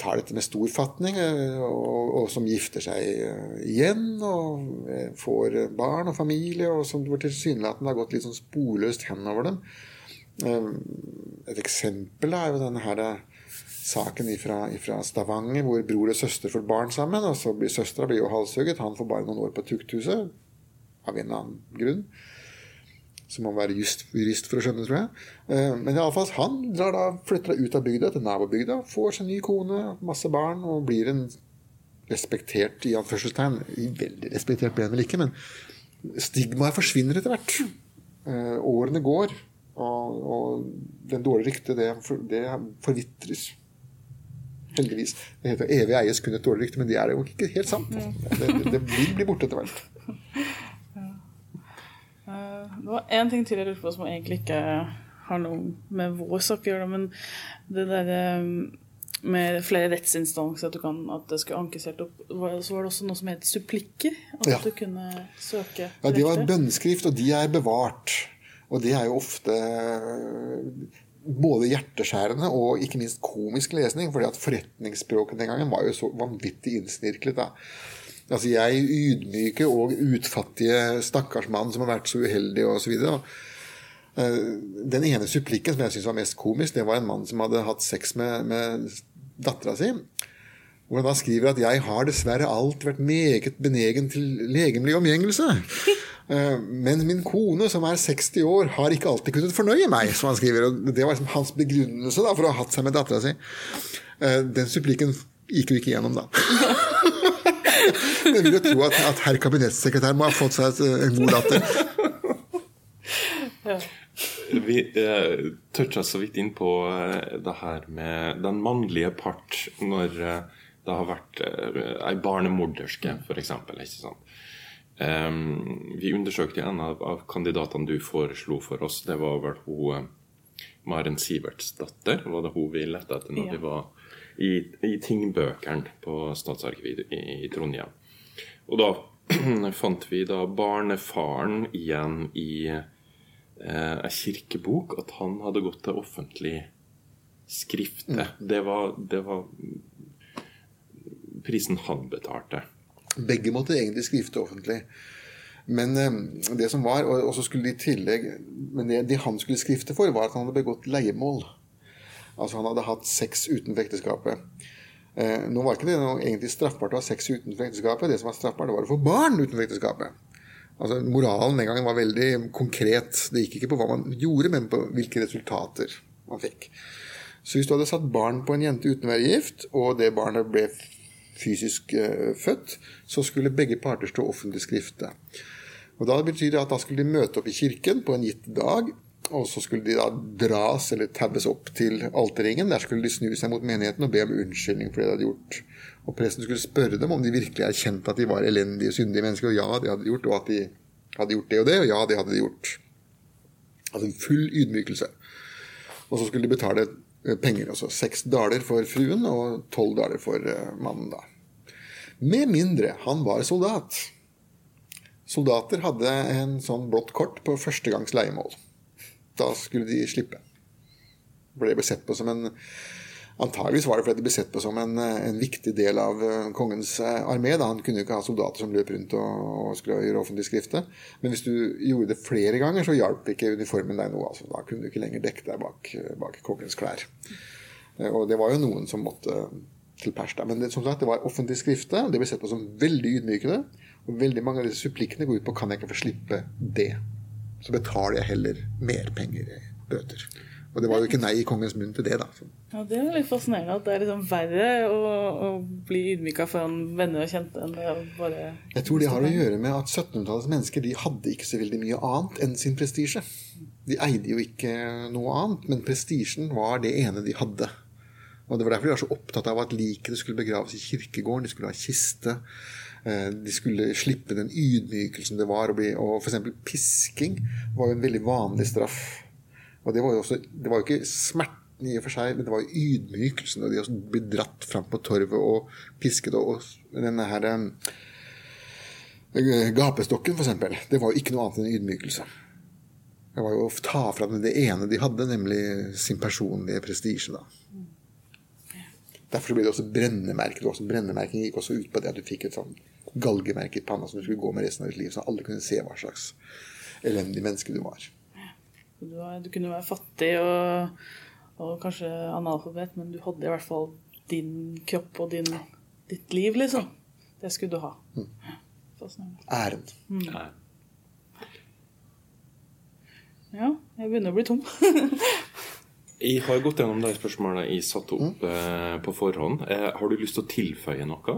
tar dette med stor fatning, eh, og, og, som gifter seg igjen og får barn og familie, og som tilsynelatende har gått litt sånn sporløst henover dem. Et eksempel er jo denne her saken fra Stavanger hvor bror og søster får barn sammen. og så blir Søstera blir jo halshugget. Han får bare noen år på tukthuset av en eller annen grunn. Så må man være just, jurist for å skjønne, tror jeg. Eh, men i alle fall, han drar da, flytter da ut av bygda til nabobygda, får seg ny kone, masse barn, og blir en respektert i anførselstegn Veldig respektert ble han vel ikke, men stigmaet forsvinner etter hvert. Eh, årene går, og, og den dårlige ryktet, det, det forvitres heldigvis. Det heter 'evig eies kun et dårlig rykte', men det er jo ikke helt sant. Det, det, det vil bli borte etter hvert. *laughs* Det var én ting til jeg lurte på som egentlig ikke har noe med vår sak å gjøre, men det derre med flere rettsinstanser, at, du kan, at det skulle ankes helt opp. Så var det også noe som het supplikker. At Ja. du kunne søke Ja, Det var bønnskrift, og de er bevart. Og det er jo ofte eh, både hjerteskjærende og ikke minst komisk lesning. fordi at forretningsspråket den gangen var jo så vanvittig innsnirklet. da. Altså Jeg ydmyke og utfattige stakkars mann som har vært så uheldig osv. Den ene supplikken som jeg syntes var mest komisk, det var en mann som hadde hatt sex med, med dattera si. Hvor han da skriver at 'jeg har dessverre alt vært meget benegen til legemlig omgjengelse'. *laughs* Eh, Men min kone, som er 60 år, har ikke alltid kunnet fornøye meg. som han skriver. Og Det var liksom hans begrunnelse da, for å ha hatt seg med dattera si. Eh, Den supplikken gikk jo ikke gjennom, da. *laughs* Jeg vil jo tro at, at herr kabinettssekretær må ha fått seg en god datter. Vi eh, toucha så vidt inn på eh, det her med den mannlige part når eh, det har vært eh, ei barnemorderske, f.eks. Ikke sant? Em, vi undersøkte en av, av kandidatene du foreslo for oss. Det var vel hun eh, Maren Siverts datter. Var det hun vi lette etter når Ja. vi var i, i tingbøkene på Statsarkivet i, i Trondheim? Og da *clears throat* fant vi da barnefaren igjen i eh, ei kirkebok at han hadde gått til offentlig skrifte. Det, var, det var prisen han betalte. Begge måtte egentlig skrifte offentlig. Men eh, det som var, og og så skulle de i tillegg Men det, det han skulle skrifte for, var at han hadde begått leiemål. Altså han hadde hatt sex utenfor ekteskapet. Eh, nå var ikke det noe egentlig straffbart å ha sex utenfor ekteskapet. Det som var straffbart, var å få barn utenfor ekteskapet. Altså Moralen den gangen var veldig konkret. Det gikk ikke på hva man gjorde, men på hvilke resultater man fikk. Så hvis du hadde satt barn på en jente uten å være gift, og det barnet ble fysisk eh, født, så skulle begge parter stå offentlig skrifte. Og da betyr det at da skulle de møte opp i kirken på en gitt dag, og så skulle de da dras eller taues opp til alterringen. Der skulle de snu seg mot menigheten og be om unnskyldning for det de hadde gjort. Og presten skulle spørre dem om de virkelig erkjente at de var elendige, syndige mennesker, og ja, det hadde de gjort, og at de hadde gjort det og det, og ja, det hadde de gjort. Altså full ydmykelse. Og så skulle de betale eh, penger, altså seks daler for fruen og tolv daler for eh, mannen, da. Med mindre han var soldat. Soldater hadde en sånn blått kort på førstegangs leiemål. Da skulle de slippe. Ble sett på som en Antageligvis var det fordi de ble sett på som en, eh, en viktig del av eh, kongens eh, armé. Da. Han kunne jo ikke ha soldater som løp rundt og, og skulle gjøre offentlig skrifte. Men hvis du gjorde det flere ganger, så hjalp ikke uniformen deg noe. Altså. Da kunne du ikke lenger dekke deg bak, bak kongens klær. Eh, Og det var jo noen som måtte til pers der. Men det, som sagt, det var offentlig skrifte, det ble sett på som veldig ydmykende. Og veldig mange av disse supplikkene går ut på kan jeg ikke få slippe det. Så betaler jeg heller mer penger i bøter. Og det var jo ikke nei i kongens munn til det, da. Så. Ja, Det er litt fascinerende at det er liksom verre å, å bli ydmyka foran venner og kjente enn det å bare Jeg tror det har å gjøre med at 1700-tallets mennesker de hadde ikke så veldig mye annet enn sin prestisje. De eide jo ikke noe annet, men prestisjen var det ene de hadde. Og Det var derfor de var så opptatt av at likene skulle begraves i kirkegården. De skulle ha kiste. Eh, De skulle slippe den ydmykelsen det var å bli Og f.eks. pisking var jo en veldig vanlig straff. Og det var jo også Det var jo ikke smerten i og for seg, men det var jo ydmykelsen. Og de også ble dratt fram på torvet og pisket og, og denne her eh, Gapestokken, eksempel, det var jo ikke noe annet enn ydmykelse. Det var jo å ta fra dem det ene de hadde, nemlig sin personlige prestisje. da. Derfor ble det også brennemerket. Også brennemerking gikk også ut på det at du fikk et sånn galgemerke i panna som du skulle gå med resten av ditt liv, så alle kunne se hva slags elendig menneske du var. Du, var, du kunne være fattig og, og kanskje analfabet, men du hadde i hvert fall din kropp og din, ditt liv, liksom. Det skulle du ha. Mm. Æren. Mm. Ja, jeg begynner å bli tom. *laughs* Jeg har gått gjennom de spørsmålene jeg satte opp eh, på forhånd. Eh, har du lyst til å tilføye noe?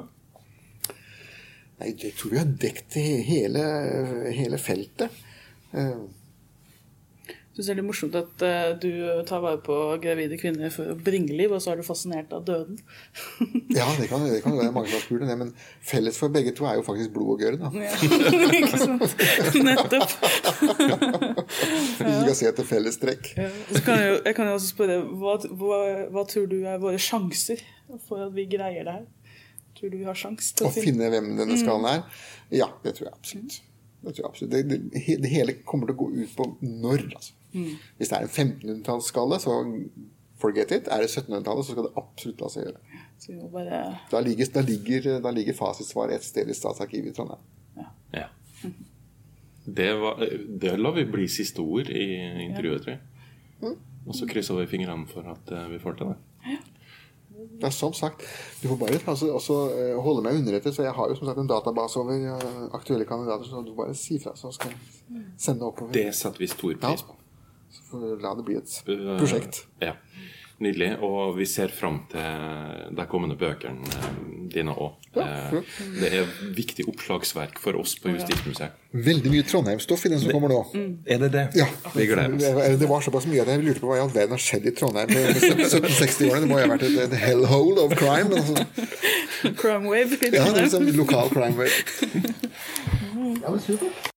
Nei, jeg tror vi har dekt hele, hele feltet. Eh, syns det er litt morsomt at uh, du tar vare på gravide kvinner for å bringe liv, og så er du fascinert av døden. *laughs* ja, det kan, det kan være mange som har spurt det, men felles for begge to er jo faktisk blod og gørr. Ja, *laughs* ikke sant. Nettopp. *laughs* Hvis du skal se etter felles trekk. Ja. Kan jeg, jeg, kan jo også spørre, hva, hva, hva, tror du er våre sjanser for at vi greier det her? Tror du vi har sjans til å, å finne... finne hvem denne skallen er? Ja, det tror jeg absolutt. Det, tror jeg absolutt. Det, det, det, hele kommer til å gå ut på når. Altså. Mm. Hvis det er en 1500-tallsskalle, så forget it. Er det 1700-tallet, så skal det absolutt la seg gjøre. Bare... Da, ligger, da, ligger, da ligger fasitsvaret et sted i Statsarkivet i Trondheim. Ja. ja. Det, var, det, lar vi bli siste ord i intervjuet, tror jeg. Mm. Og så krysser vi fingrene for at eh, vi får til det. Ja. Ja, som sagt, du får bare altså, også, uh, holde meg underrettet. Så jeg har jo som sagt en database over uh, aktuelle kandidater. Så du bare si fra, så skal jeg sende oppover. Det setter vi stor pris på. Så la det bli et prosjekt. Uh, ja. Nydelig. Og vi ser fram til de kommende bøkene eh, dine òg. Eh, det er viktig oppslagsverk for oss på Justismuseet. Veldig mye Trondheim-stoff i den som det, kommer nå. Er det det? Ja. Vi gleder oss. Det var såpass mye at jeg lurte på hva i all verden har skjedd i Trondheim på 1760-årene. Det må jo ha vært et, et hellhole of crime. Altså. Crime wave. Ja, det er liksom lokal crime wave. Ja, men supert.